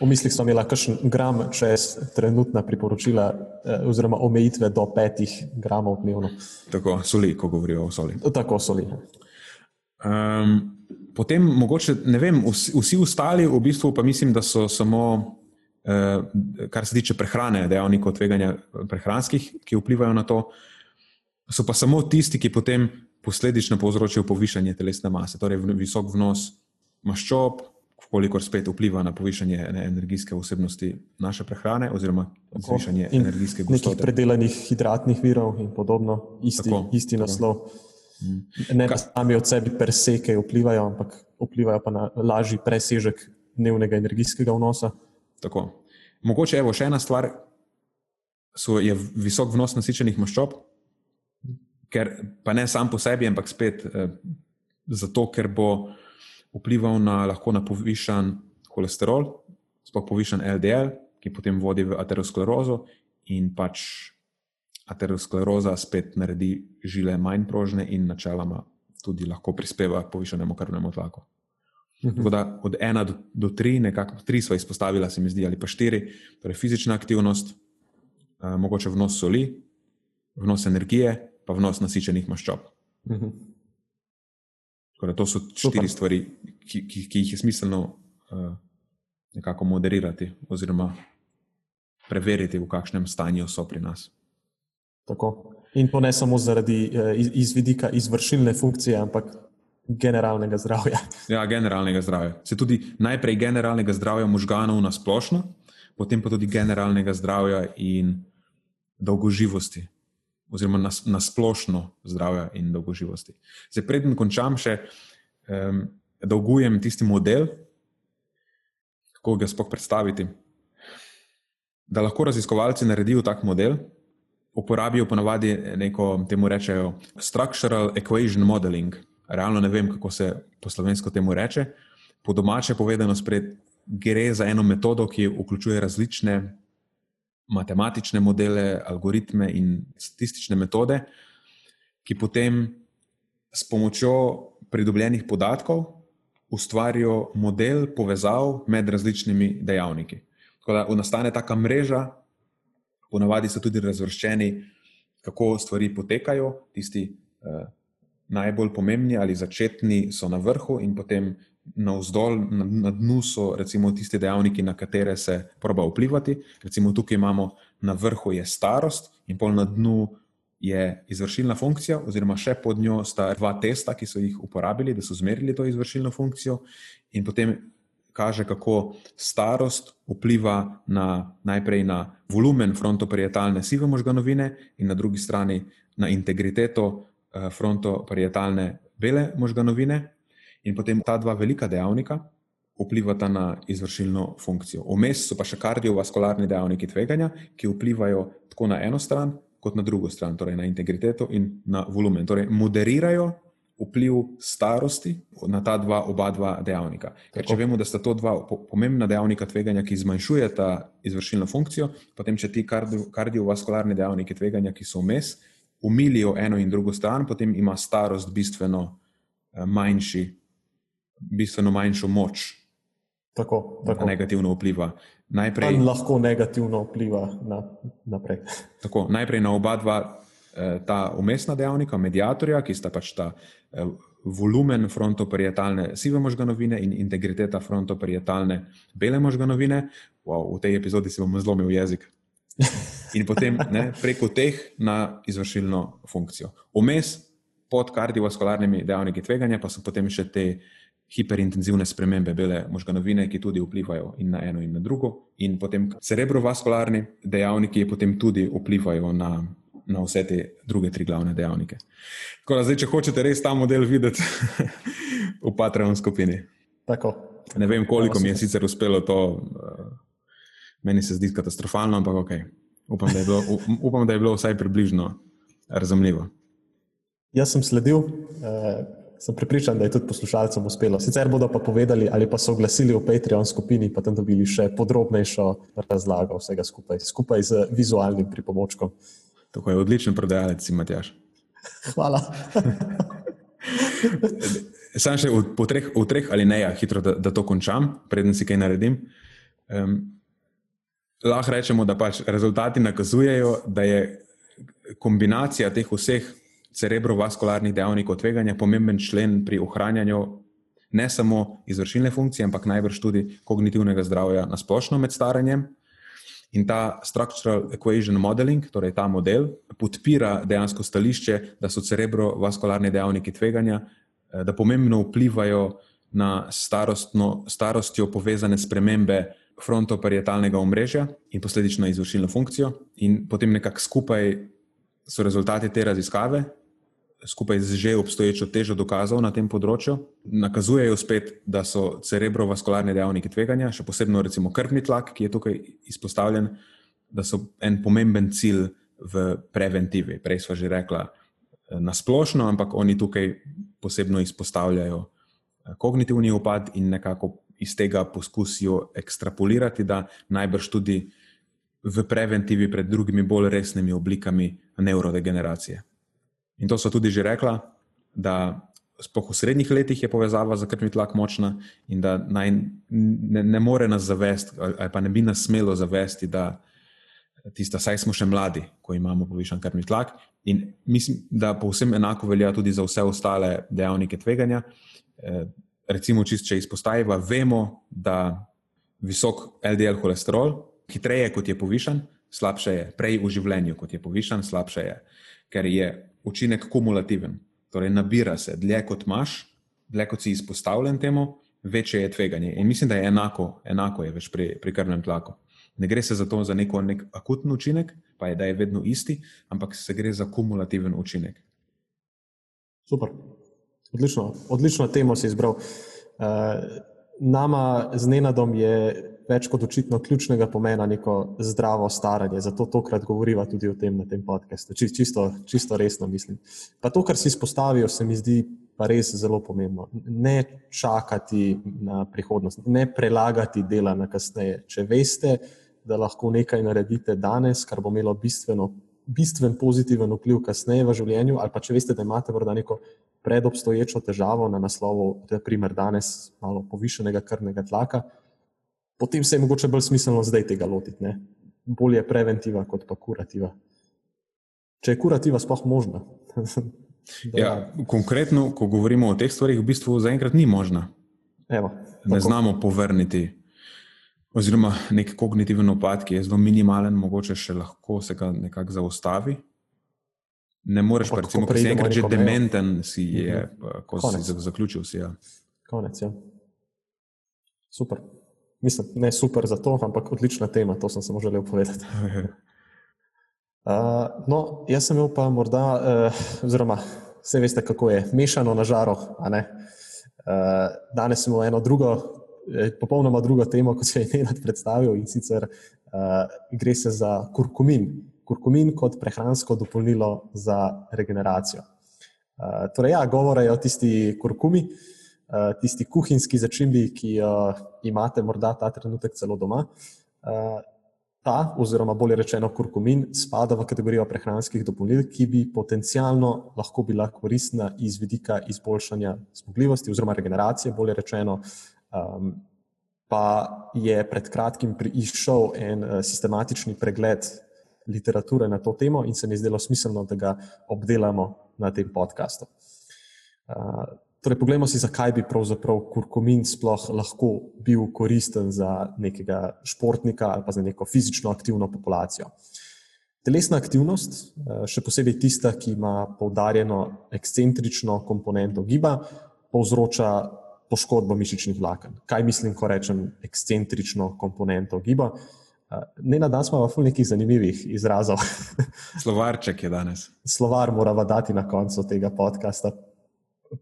V mislih smo imeli kakšen gram čez trenutna priporočila, eh, oziroma omejitve do petih gramov dnevno. Tako soli, ko govorijo o soli. Tako soli. Um, potem, mogoče, ne vem, vsi, vsi ostali, v bistvu pa mislim, da so samo, uh, kar se tiče prehrane, dejavnikov tveganja prehranskih, ki vplivajo na to, so pa samo tisti, ki potem posledično povzročajo povišanje telesne mase, torej visok vnos maščob, kolikor spet vpliva na povišanje energijske vsebnosti naše prehrane, oziroma zvišanje energijske gostote. Nekih predelanih hidratnih virov in podobno, isti, tako, isti tako. naslov. Mm. Ne pa sami od sebe preseke vplivajo, ampak vplivajo pa na lažji presežek dnevnega energijskega vnosa. Tako. Mogoče evo, še ena stvar so, je visok vnos nasičenih maščob, ker pa ne sam po sebi, ampak spet eh, zato, ker bo vplival na, lahko na povišen holesterol, sploh povišen LDL, ki potem vodi v aterosklerozo in pač ateroskleroza spet naredi žile manj prožne in načeloma tudi lahko prispeva k povišenemu krvnemu tlaku. Mhm. Tako da od ena do, do tri, nekako tri smo izpostavili, se mi zdi, ali pa štiri, torej fizična aktivnost, eh, mogoče vnos soli, vnos energije, pa vnos nasičenih maščob. Mhm. Torej, to so štiri Super. stvari, ki, ki, ki jih je smiselno uh, nekako moderirati, oziroma preveriti, v kakšnem stanju so pri nas. Tako. In to ne samo zaradi uh, iz, iz vidika izvršilne funkcije, ampak generalnega zdravja. Ja, generalnega zdravja. Se tudi najprej generalnega zdravja možganov na splošno, potem pa tudi generalnega zdravja in dolgoživosti oziroma na, na splošno zdravja in dolgoživosti. Zdaj, preden končam, še um, dolgujem tisti model, kako ga sploh predstaviti. Da lahko raziskovalci naredijo tak model, uporabijo ponavadi neko, temu rečejo, structural equation modeling. Realno ne vem, kako se po slovensko temu reče. Po domače povedano, spred, gre za eno metodo, ki vključuje različne matematične modele, algoritme in statistične metode, ki potem s pomočjo pridobljenih podatkov ustvarijo model povezav med različnimi dejavniki. Tako da nastane taka mreža, ponavadi so tudi razvrščeni, kako stvari potekajo, tisti eh, najbolj pomembni ali začetni so na vrhu, in potem navzdol, na, na dnu so recimo tisti dejavniki, na katere se proba vplivati. Recimo tukaj imamo na vrhu je starost, in pol na dnu je izvršilna funkcija, oziroma še pod njo sta dva testa, ki so jih uporabili, da so zmerili to izvršilno funkcijo, in potem kaže, kako starost vpliva na, najprej na volumen frontoparietalne sive možganovine, in na drugi strani na integriteto eh, frontoparietalne bele možganovine. In potem ta dva velika dejavnika vplivata na izvršilno funkcijo. Vmes so pa še kardiovaskularni dejavniki tveganja, ki vplivajo tako na eno stran, kot na drugo stran, torej na integriteto in na volumen. Torej, moderirajo vpliv starosti na ta dva, oba dva dejavnika. Ker če vemo, da sta to dva pomembna dejavnika tveganja, ki zmanjšujeta izvršilno funkcijo, potem, če ti kardiovaskularni dejavniki tveganja, ki so vmes, umilijo eno in drugo stran, potem ima starost bistveno eh, manjši bistveno manjšo moč. Tako, tako. Negativno vpliva. Najprej, lahko negativno vpliva na, naprej. Tako, najprej na oba dva eh, ta umestna dejavnika, medijatorja, ki sta pač ta eh, volumen frontoparietalne sive možganovine in integriteta frontoparietalne bele možganovine. Wow, v tej epizodi si bom zlomil jezik. In potem ne, preko teh na izvršilno funkcijo. Vmes pod kardiovaskularnimi dejavniki tveganja pa so potem še te hiperintenzivne spremembe bele možganovine, ki tudi vplivajo in na eno in na drugo, in potem cerebrovaskularni dejavniki, ki potem tudi vplivajo na, na vse te druge tri glavne dejavnike. Tako da, zdaj, če hočete res ta model videti v Patreon skupini. Tako. Ne vem, koliko mi je sicer uspelo to, uh, meni se zdi katastrofalno, ampak ok. Upam, da je bilo, upam, da je bilo vsaj približno razumljivo. Jaz sem sledil. Uh, sem pripričan, da je tudi poslušalcem uspelo. Sicer bodo pa povedali ali pa so oglasili v Patreon skupini, pa tam dobili še podrobnejšo razlago vsega skupaj, skupaj z vizualnim pripomočkom. Tako je odličen prodajalec, Matjaš. Hvala. Sam še v, treh, v treh ali ne, hitro, da, da to končam, preden si kaj naredim. Um, lahko rečemo, da pač rezultati nakazujejo, da je kombinacija teh vseh cerebrovaskularnih dejavnikov tveganja pomemben člen pri ohranjanju ne samo izvršilne funkcije, ampak najbrž tudi kognitivnega zdravja na splošno med staranjem. In ta structural equation modeling, torej ta model, podpira dejansko stališče, da so cerebrovaskularni dejavniki tveganja, eh, da pomembno vplivajo na starostjo povezane spremembe frontoparietalnega omrežja in posledično izvršilno funkcijo. In potem nekako skupaj so rezultati te raziskave, skupaj z že obstoječo težo dokazov na tem področju, nakazujejo spet, da so cerebrovaskularni dejavniki tveganja, še posebej recimo krvni tlak, ki je tukaj izpostavljen, da so en pomemben cilj v preventivi. Prej smo že rekla eh, na splošno, ampak oni tukaj posebno izpostavljajo eh, kognitivni upad in nekako iz tega poskusijo ekstrapolirati, da najbrž tudi v preventivi pred drugimi bolj resnimi oblikami neurodegeneracije. In to so tudi že rekla, da spoh v srednjih letih je povezava za krvni tlak močna in da naj, ne, ne more nas zavesti, ali pa ne bi nas smelo zavesti, da tista, saj smo še mladi, ko imamo povišen krvni tlak. In mislim, da povsem enako velja tudi za vse ostale dejavnike tveganja. E, recimo, čist, če izpostavimo, vemo, da visok LDL holesterol, hitreje kot je povišen, slabše je, prej v življenju kot je povišen, slabše je, ker je učinek kumulativen. Torej, nabira se, dlje kot imaš, dlje kot si izpostavljen temu, večje je tveganje. In mislim, da je enako, enako je pri, pri krvnem tlaku. Ne gre se za to, za neko nek akutni učinek, pa je, da je vedno isti, ampak se gre za kumulativen učinek. Super, odlično, odlično temo si izbral. nama z Nenadom je več kot očitno ključnega pomena neko zdravo staranje, zato tokrat govoriva tudi o tem na tem podkastu. Čisto, čisto resno mislim. Pa to, kar si izpostavil, se mi zdi pa res zelo pomembno. Ne čakati na prihodnost, ne prelagati dela na kasneje. Če veste, da lahko nekaj naredite danes, kar bo imelo bistveno, bistven pozitiven vpliv kasneje v življenju, ali pa če veste, da imate morda neko predobstoječo težavo na naslovu, naprimer danes malo povišenega krvnega tlaka, potem se je mogoče bolj smiselno zdaj tega lotiti. Ne? Bolje preventiva kot pa kurativa. Če je kurativa sploh možna. ja, konkretno, ko govorimo o teh stvarih, v bistvu zaenkrat ni možna. Evo, ne znamo povrniti oziroma nek kognitiven opad, ki je zelo minimalen, mogoče še lahko se ga nekako zaustavi. Ne moreš pa, recimo, ko si enkrat že dementen, si je, mhm. ko Konec. si zaključil. Si, ja. Konec, ja. Super. Mislim, ne super za to, ampak odlična tema, to sem samo želel povedati. Uh, no, jaz sem imel pa morda, uh, oziroma vse veste, kako je, mešano na žaro. Uh, danes smo eno drugo popolnoma drugo temo, kot se je Nenad predstavil in sicer uh, gre se za kurkumin. Kurkumin kot prehransko dopolnilo za regeneracijo. Uh, torej, ja, govore o tisti kurkumi, uh, tisti kuhinjski začimbi, ki jo imate morda ta trenutek celo doma. Uh, ta, oziroma bolje rečeno, kurkumin spada v kategorijo prehranskih dopolnil, ki bi potencialno lahko bila koristna iz vidika izboljšanja zmogljivosti oziroma regeneracije, bolje rečeno, Um, pa je pred kratkim prišel en uh, sistematični pregled literature na to temo in se mi je zdelo smiselno, da ga obdelamo na tem podkastu. Uh, torej, poglejmo si, zakaj bi pravzaprav kurkumin sploh lahko bil koristen za nekega športnika ali pa za neko fizično aktivno populacijo. Telesna aktivnost, uh, še posebej tista, ki ima poudarjeno ekscentrično komponento giba, povzroča poškodbo mišičnih vlaken. Kaj mislim, ko rečem ekscentrično komponento giba? Ne na dan smo v nekih zanimivih izrazov. Slovarček je danes. Slovar moramo dati na koncu tega podcasta,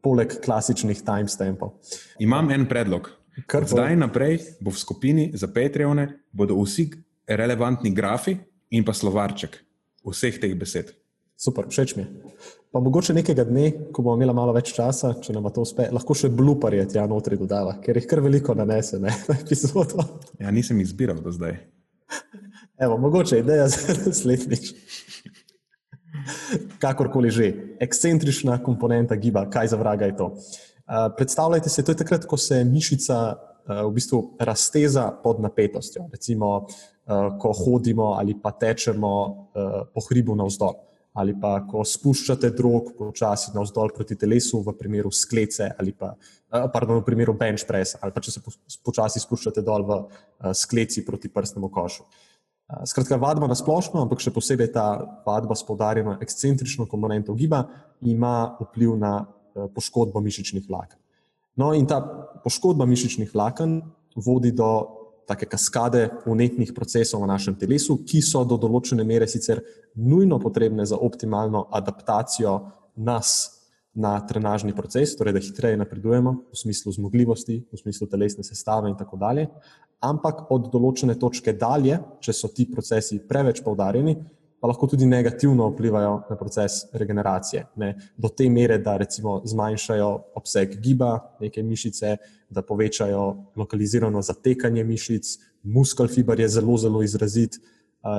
poleg klasičnih timestampov. Imam en predlog. Kar zdaj naprej bo v skupini za Patreone, bodo vsi relevantni grafi in pa slovarček vseh teh besed. Super, všeč mi je. Pa mogoče nekega dne, ko bomo imeli malo več časa, če nam to uspe, lahko še bluparje tja notri dodava, ker jih kar veliko nanese ne, na epizodo. Ja, nisem izbiral do zdaj. Evo, mogoče ideja za naslednjič. Kakorkoli že, ekscentrična komponenta giba, kaj za vraga je to. Uh, predstavljajte si, to je takrat, ko se mišica uh, v bistvu razteza pod napetostjo. Recimo, uh, ko hodimo ali pa tečemo uh, po hribu navzdol ali pa ko spuščate drog počasi navzdol proti telesu, v primeru sklece ali pa pardon, v primeru bench press, ali pa če se počasi spuščate dol v skleci proti prstnemu košu. Skratka, vadba na splošno, ampak še posebej ta vadba s podarjeno ekscentrično komponento giba, ima vpliv na poškodbo mišičnih vlaken. No, in ta poškodba mišičnih vlaken vodi do take kaskade unetnih procesov v našem telesu, ki so do določene mere sicer nujno potrebne za optimalno adaptacijo nas na trenažni proces, torej da hitreje napredujemo v smislu zmogljivosti, v smislu telesne sestave in tako dalje. Ampak od določene točke dalje, če so ti procesi preveč poudarjeni, pa lahko tudi negativno vplivajo na proces regeneracije. Ne? Do te mere, da recimo zmanjšajo obseg giba neke mišice, da povečajo lokalizirano zatekanje mišic, muskel fiber je zelo, zelo izrazit.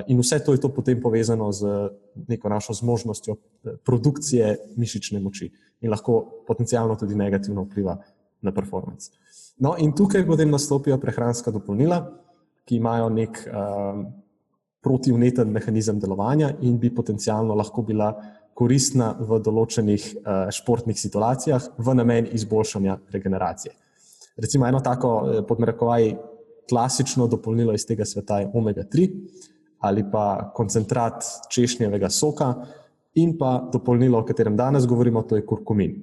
In vse to je to potem povezano z neko našo zmožnostjo eh, produkcije mišične moči in lahko potencialno tudi negativno vpliva na performance. No, in tukaj potem nastopijo prehranska dopolnila, ki imajo nek um, protivneten mehanizem delovanja in bi potencialno lahko bila koristna v določenih uh, športnih situacijah v namen izboljšanja regeneracije. Recimo eno tako eh, podmerekovaj klasično dopolnilo iz tega sveta je omega-3 ali pa koncentrat češnjevega soka in pa dopolnilo, o katerem danes govorimo, to je kurkumin.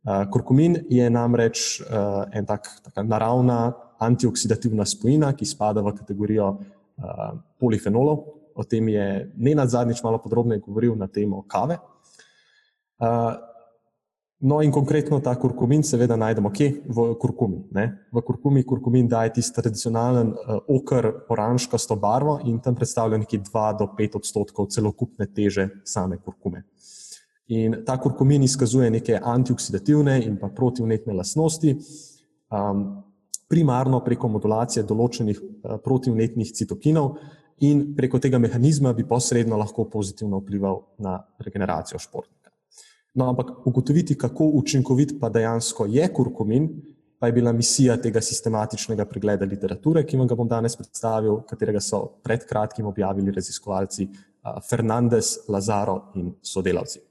Uh, kurkumin je namreč uh, en tak, taka naravna antioksidativna spojina, ki spada v kategorijo uh, polifenolov. O tem je Nenad zadnjič malo podrobneje govoril na temo kave. No, in konkretno ta kurkumin, seveda, najdemo kje? V kurkumi. Ne? V kurkumi kurkumin daje tisti tradicionalen uh, okr, oranžkasto barvo in tam predstavlja nekje 2 do 5 odstotkov celokupne teže same kurkume. In ta kurkumin izkazuje neke antioksidativne in pa protivnetne lastnosti, um, primarno preko modulacije določenih uh, protivnetnih citokinov, in preko tega mehanizma bi posredno lahko pozitivno vplival na regeneracijo športa. No, ampak ugotoviti, kako učinkovit pa dejansko je kurkumin, pa je bila misija tega sistematičnega pregleda literature, ki vam ga bom danes predstavil, katerega so pred kratkim objavili raziskovalci Fernandez, Lazaro in sodelavci.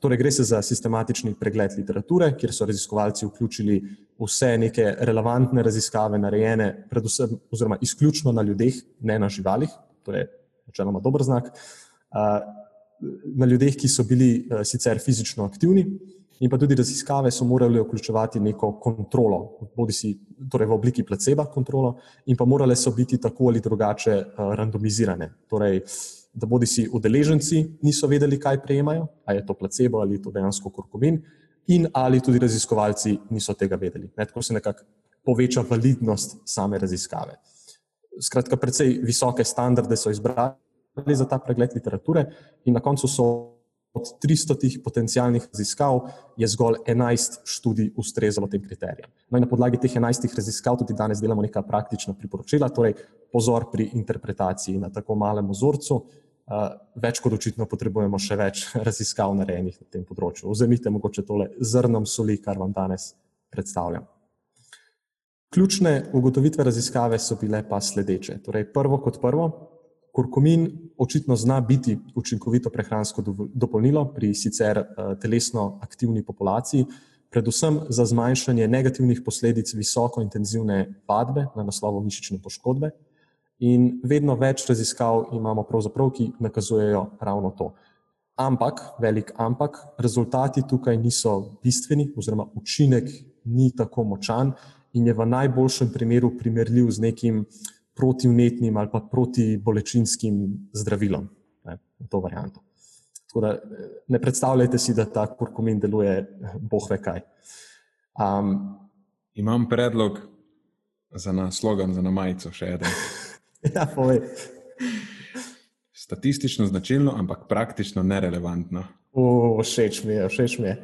Torej, gre se za sistematični pregled literature, kjer so raziskovalci vključili vse neke relevantne raziskave, narejene predvsem oziroma izključno na ljudeh, ne na živalih, to je načeloma dober znak na ljudeh, ki so bili uh, sicer fizično aktivni, in pa tudi raziskave so morale vključevati neko kontrolo, bodi si torej v obliki placebo kontrolo, in pa morale so biti tako ali drugače uh, randomizirane. Torej, da bodi si udeleženci niso vedeli, kaj prejemajo, ali je to placebo ali je to dejansko kurkumin, in ali tudi raziskovalci niso tega vedeli. Ne, tako se nekako poveča validnost same raziskave. Skratka, precej visoke standarde so izbrali za ta pregled literature, in na koncu so od 300 potencijalnih raziskav, je zgolj 11 študij ustrezalo tem kriterijem. No, na podlagi teh 11 raziskav tudi danes delamo neka praktična priporočila, torej pozor pri interpretaciji na tako malem vzorcu. Uh, več kot očitno potrebujemo še več raziskav narejenih na tem področju. Vzemite mogoče tole zrnom soli, kar vam danes predstavljam. Ključne ugotovitve raziskave so bile pa sledeče. Torej, prvo kot prvo, Kurkumin očitno zna biti učinkovito prehransko dopolnilo pri sicer eh, telesno aktivni populaciji, predvsem za zmanjšanje negativnih posledic visoko intenzivne vadbe na naslovu mišične poškodbe. In vedno več raziskav imamo, ki nakazujejo ravno to. Ampak, velik ampak, rezultati tukaj niso bistveni, oziroma učinek ni tako močan in je v najboljšem primeru primerljiv z nekim protivnetnim ali pa protibolečinskim zdravilom, ne, v to varianto. Da, ne predstavljajte si, da ta kurkumin deluje, boh ve kaj. Um, Imam predlog za nas slogan, za namajico, še eden. ja, povej. Statistično značilno, ampak praktično nerelevantno. Všeč mi je, všeč mi je.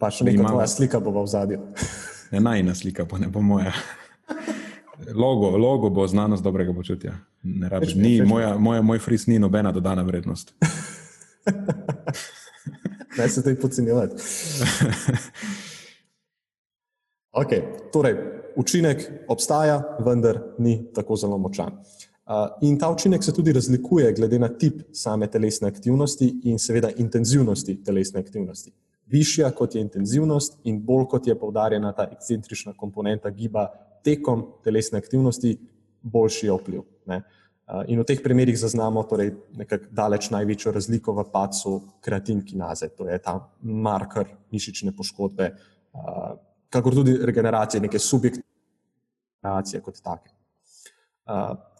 Pa še neka imamo... tvoja slika bo v zadju. ne najna slika, pa ne bo moja. Logo, logo bo znanost dobrega počutja. Rabiš, ni, moja, moja, moj fris ni nobena dodana vrednost. ne se tej podcenjevati. okay, torej, učinek obstaja, vendar ni tako zelo močan. Uh, in ta učinek se tudi razlikuje glede na tip same telesne aktivnosti in seveda intenzivnosti telesne aktivnosti. Višja kot je intenzivnost in bolj kot je poudarjena ta ekscentrična komponenta giba tekom telesne aktivnosti boljši vpliv. Ne. In v teh primerih zaznamo torej daleč največjo razliko v pacu kreatinkinaze, to je ta marker mišične poškodbe, kakor tudi regeneracije, neke subjektivne kot take.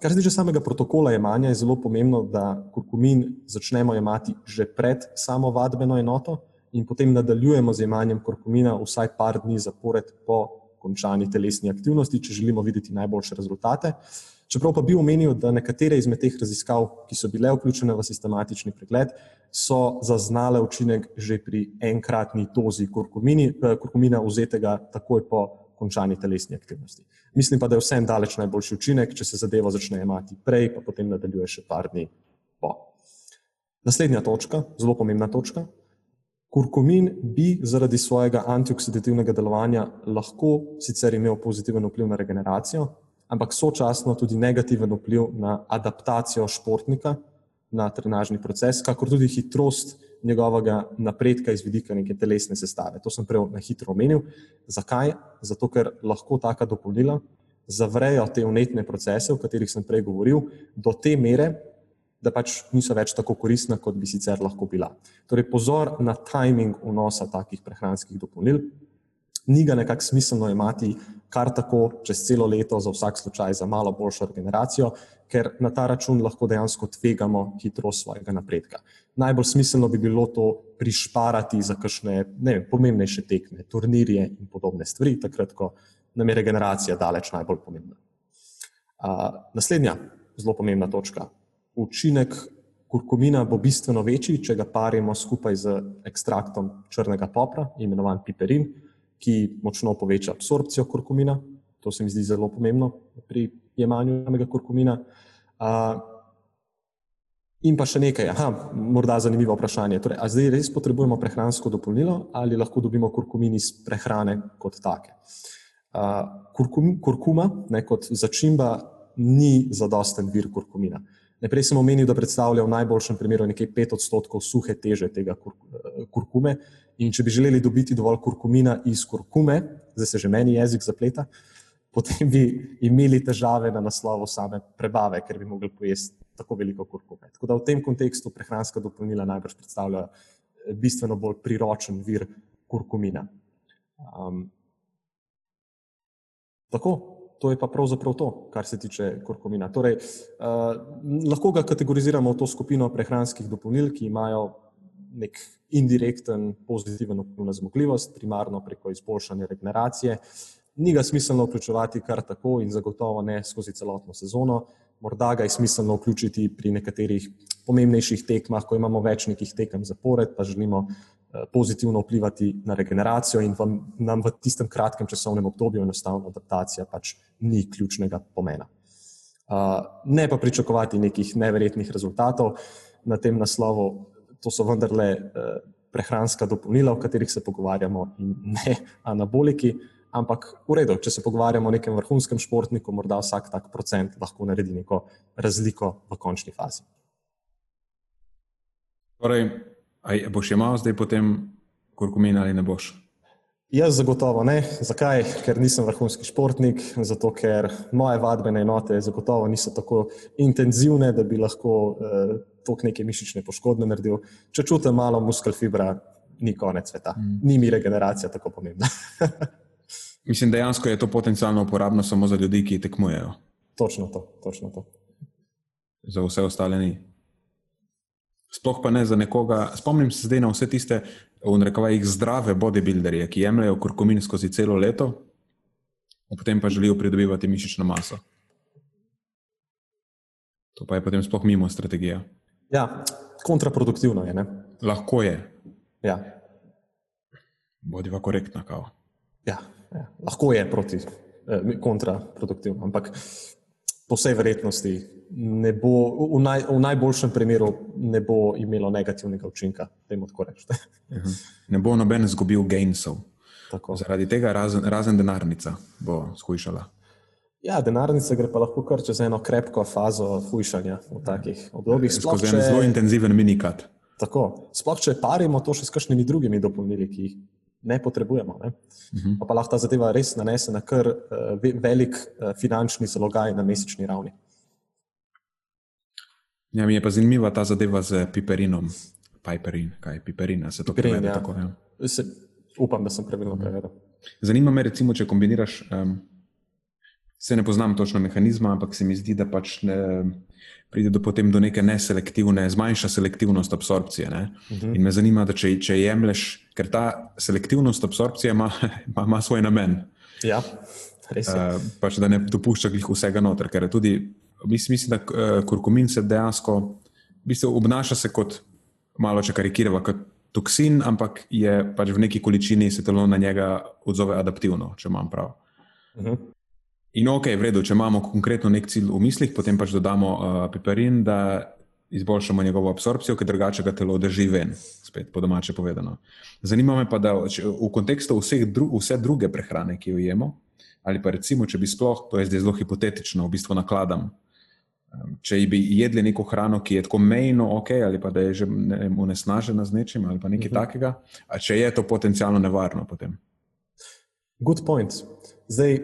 Kar se tiče samega protokola jemanja, je zelo pomembno, da kurkumin začnemo jemati že pred samo vadbeno enoto in potem nadaljujemo z jemanjem kurkumina vsaj par dni zapored po končani telesni aktivnosti, če želimo videti najboljše rezultate. Čeprav pa bi omenil, da nekatere izmed teh raziskav, ki so bile vključene v sistematični pregled, so zaznale učinek že pri enkratni dozi eh, kurkumina, vzetega takoj po končani telesni aktivnosti. Mislim pa, da je vsem daleč najboljši učinek, če se zadeva začne imati prej, pa potem nadaljuje še par dni po. Naslednja točka, zelo pomembna točka. Kurkumin bi zaradi svojega antioksidativnega delovanja lahko sicer imel pozitiven vpliv na regeneracijo, ampak sočasno tudi negativen vpliv na adaptacijo športnika na trenažni proces, kakor tudi hitrost njegovega napredka iz vidika neke telesne sestave. To sem prej na hitro omenil. Zakaj? Zato, ker lahko taka dopolnila zavrejo te unetne procese, o katerih sem prej govoril, do te mere, da pač niso več tako koristna, kot bi sicer lahko bila. Torej, pozor na timing vnosa takih prehranskih dopolnil. Ni ga nekako smiselno imati kar tako čez celo leto, za vsak slučaj, za malo boljšo regeneracijo, ker na ta račun lahko dejansko tvegamo hitrost svojega napredka. Najbolj smiselno bi bilo to prišparati za kakšne vem, pomembnejše tekme, turnirje in podobne stvari, takrat, ko nam je regeneracija daleč najbolj pomembna. Uh, naslednja zelo pomembna točka. Učinek kurkumina bo bistveno večji, če ga parimo skupaj z ekstraktom črnega popra, imenovan piperin, ki močno poveča absorpcijo kurkumina. To se mi zdi zelo pomembno pri jemanju samega kurkumina. Uh, in pa še nekaj, aha, morda zanimivo vprašanje. Torej, a zdaj res potrebujemo prehransko dopolnilo ali lahko dobimo kurkumin iz prehrane kot take? Uh, kurkum, kurkuma ne, kot začimba ni zadosten vir kurkumina. Najprej sem omenil, da predstavlja v najboljšem primeru nekaj 5 odstotkov suhe teže tega kur, kurkume. In če bi želeli dobiti dovolj kurkumina iz kurkume, zdaj se že meni jezik zapleta, potem bi imeli težave na naslovu same prebave, ker bi mogli pojesti tako veliko kurkume. Tako da v tem kontekstu prehranska dopolnila najbrž predstavljajo bistveno bolj priročen vir kurkumina. Um, tako, to je pa pravzaprav to, kar se tiče kurkumina. Torej, uh, lahko ga kategoriziramo v to skupino prehranskih dopolnil, ki imajo nek indirekten pozitiven vpliv na zmogljivost, primarno preko izboljšanja regeneracije. Ni ga smiselno vključevati kar tako in zagotovo ne skozi celotno sezono. Morda ga je smiselno vključiti pri nekaterih pomembnejših tekmah, ko imamo več nekih tekem zapored, pa želimo pozitivno vplivati na regeneracijo in vam, nam v tistem kratkem časovnem obdobju enostavno adaptacija pač ni ključnega pomena. Uh, ne pa pričakovati nekih neverjetnih rezultatov na tem naslovu, to so vendarle uh, prehranska dopolnila, o katerih se pogovarjamo, in ne anaboliki. Ampak v redu, če se pogovarjamo o nekem vrhunskem športniku, morda vsak tak procent lahko naredi neko razliko v končni fazi. Torej, aj boš imel zdaj potem kurkumin ali ne boš? Jaz zagotovo ne. Zakaj? Ker nisem vrhunski športnik, zato ker moje vadbene enote zagotovo niso tako intenzivne, da bi lahko eh, toliko neke mišične poškodbe naredil. Če čutim malo muskel fibra, ni konec sveta. Mm. Ni mi regeneracija tako pomembna. Mislim, dejansko je to potencialno uporabno samo za ljudi, ki tekmujejo. Točno to, točno to. Za vse ostale ni. Sploh pa ne za nekoga. Spomnim se zdaj na vse tiste v narekovajih zdrave bodybuilderje, ki jemljajo kurkumin skozi celo leto, potem pa želijo pridobivati mišično maso. To pa je potem sploh mimo strategije. Ja, kontraproduktivno je. Ne? Lahko je. Ja. Bodiva korektna, kao. Ja, ja. lahko je proti eh, kontraproduktivno, ampak po vsej verjetnosti ne bo, v, naj, v najboljšem primeru ne bo imelo negativnega učinka, ne bo noben izgubil gainsov. Tako. Zaradi tega razen, razen denarnica bo skušala. Ja, denarnica gre pa lahko kar čez eno krepko fazo fujšanja v takih obdobjih. Sploh če je zelo intenziven minikat. Tako. Sploh če parimo to še s kakšnimi drugimi dopolnili, ki jih ne potrebujemo. Ne? Uh mhm. -huh. Pa lahko ta zadeva res nanese na kar uh, velik uh, finančni zalogaj na mesečni ravni. Ja, mi je pa zanimiva ta zadeva z piperinom. Piperin, kaj je piperina, se to prevede ja. tako. Ja. Se, upam, da sem pravilno prevedel. Zanima me, recimo, če kombiniraš, um, se ne poznam točno mehanizma, ampak se mi zdi, da pač ne, pride do, do neke neselektivne, zmanjša selektivnost absorpcije. Uh mhm. -huh. In me zanima, da če, če jemliš, ker ta selektivnost absorpcije ima, ima, ima svoj namen. Ja, res. Uh, pač, da ne dopušča vsega noter, ker je tudi mislim, da uh, kurkumin se dejansko v bistvu obnaša se kot malo, če karikiramo, kot toksin, ampak je pač v neki količini se telo na njega odzove adaptivno, če imam prav. Uh mhm. -huh. In ok, v redu, če imamo konkretno nek cilj v mislih, potem pač dodamo uh, piperin, da izboljšamo njegovo absorpcijo, ker drugače ga telo drži ven, spet po domače povedano. Zanima me pa, da če, v kontekstu dru, vse druge prehrane, ki jo jemo, ali pa recimo, če bi sploh, to je zdaj zelo hipotetično, v bistvu nakladam, Če bi jedli neko hrano, ki je tako mejno ok, ali pa da je že unesnažena z nečim, ali pa nekaj mhm. -huh. takega, če je to potencialno nevarno potem. Good point. Zdaj,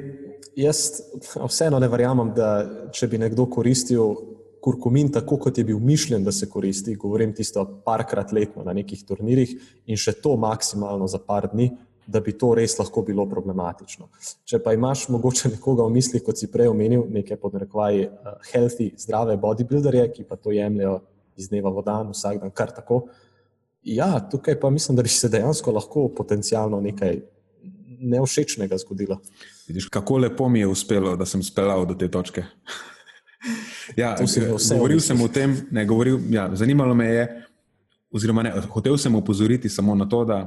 jaz vseeno ne verjamem, da če bi nekdo koristil kurkumin tako, kot je bil mišljen, da se koristi, govorim tisto parkrat letno na nekih turnirjih in še to maksimalno za par dni, da bi to res lahko bilo problematično. Če pa imaš mogoče nekoga v mislih, kot si prej omenil, neke podrekvaje uh, healthy, zdrave bodybuilderje, ki pa to jemljajo iz dneva v dan, vsak dan kar tako. Ja, tukaj pa mislim, da bi se dejansko lahko potencialno nekaj neošečnega zgodilo. Vidiš, kako lepo mi je uspelo, da sem speljal do te točke. ja, govoril sem o tem, ne, govoril, ja, zanimalo me je, oziroma ne, hotel sem upozoriti samo na to, da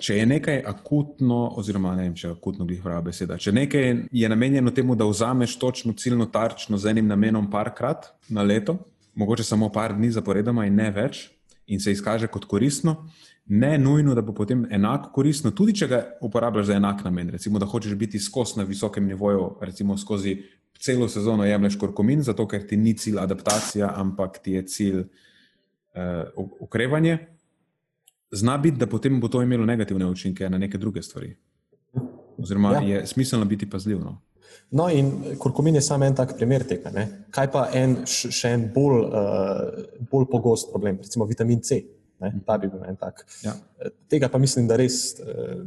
če je nekaj akutno, oziroma ne vem, če je akutno glih prava beseda, če nekaj je namenjeno temu, da vzameš točno ciljno tarčno z enim namenom parkrat na leto, mogoče samo par dni zaporedoma in ne več, in se izkaže kot koristno, ne nujno, da bo potem enako koristno, tudi če ga uporabljaš za enak namen. Recimo, da hočeš biti skos na visokem nivoju, recimo skozi celo sezono jemliš korkomin, zato ker ti ni cilj adaptacija, ampak ti je cilj uh, ukrevanje. Zna biti, da potem bo to imelo negativne učinke na neke druge stvari. Oziroma, ja. je smiselno biti pazljiv. No? No, in kurkumin je samo en tak primer tega. Ne? Kaj pa en, še en bolj, uh, bolj pogost problem, recimo vitamin C. Ne? Ta bi bil en tak. Ja. Tega pa mislim, da res uh,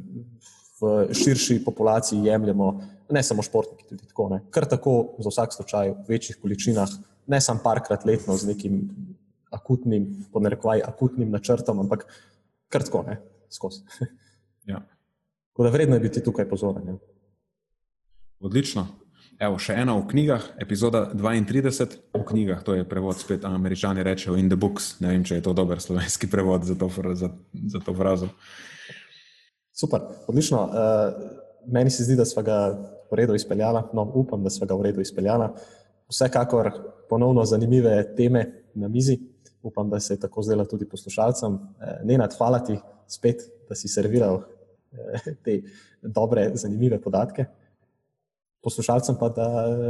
v širši populaciji jemljemo, ne samo športniki, tudi tako. Ne? Kar tako za vsak slučaj v večjih količinah, ne samo parkrat letno z nekim akutnim, ponarekovaj, akutnim načrtom, ampak kar tako, ne skozi. Ja. Tako da vredno je biti tukaj pozoren. Ja. Odlično. Evo, še ena v knjigah, epizoda 32 v knjigah, to je prevod spet, američani rečejo in the books. Ne vem, če je to dober slovenski prevod za to, za, za to frazo. Super, odlično. Uh, meni se zdi, da smo ga v redu izpeljali, no, upam, da smo ga v redu izpeljali. Vsekakor ponovno zanimive teme na mizi. Upam, da se je tako zdelo tudi poslušalcem. Uh, ne nadhvaliti spet, da si serviral uh, te dobre, zanimive podatke poslušalcem pa, da,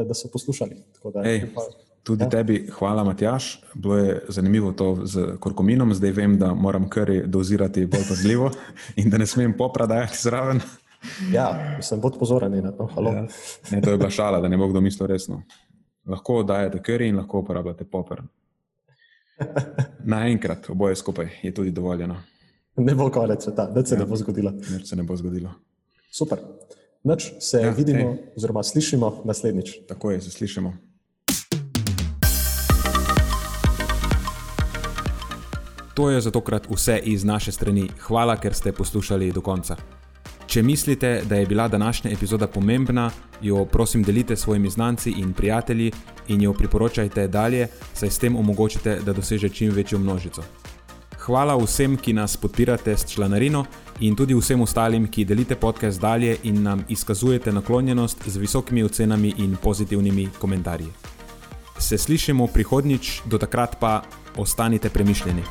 da so poslušali. Da, Ej, pa, tudi ja. tebi, hvala, Matjaš. Bilo je zanimivo to z korkominom, zdaj vem, da moram kar dozirati bolj pazljivo in da ne smem popradajati zraven. Ja, sem bolj pozoren na to. Ja. Ne, to je bila šala, da ne bo kdo mislil resno. Lahko dajete kar in lahko uporabljate popr. Naenkrat, oboje skupaj je tudi dovoljeno. Ne bo konec sveta, da se ja. ne bo zgodilo. Ne, se ne bo zgodilo. Super. Noč se ja, vidimo, ej. oziroma slišimo naslednjič. Tako je, se slišimo. To je za tokrat vse iz naše strani. Hvala, ker ste poslušali do konca. Če mislite, da je bila današnja epizoda pomembna, jo prosim delite s svojimi znanci in prijatelji in jo priporočajte dalje, saj s tem omogočite, da doseže čim večjo množico. Hvala vsem, ki nas podpirate s članarino in tudi vsem ostalim, ki delite podcast dalje in nam izkazujete naklonjenost z visokimi ocenami in pozitivnimi komentarji. Se slišimo prihodnjič, do takrat pa ostanite premišljeni.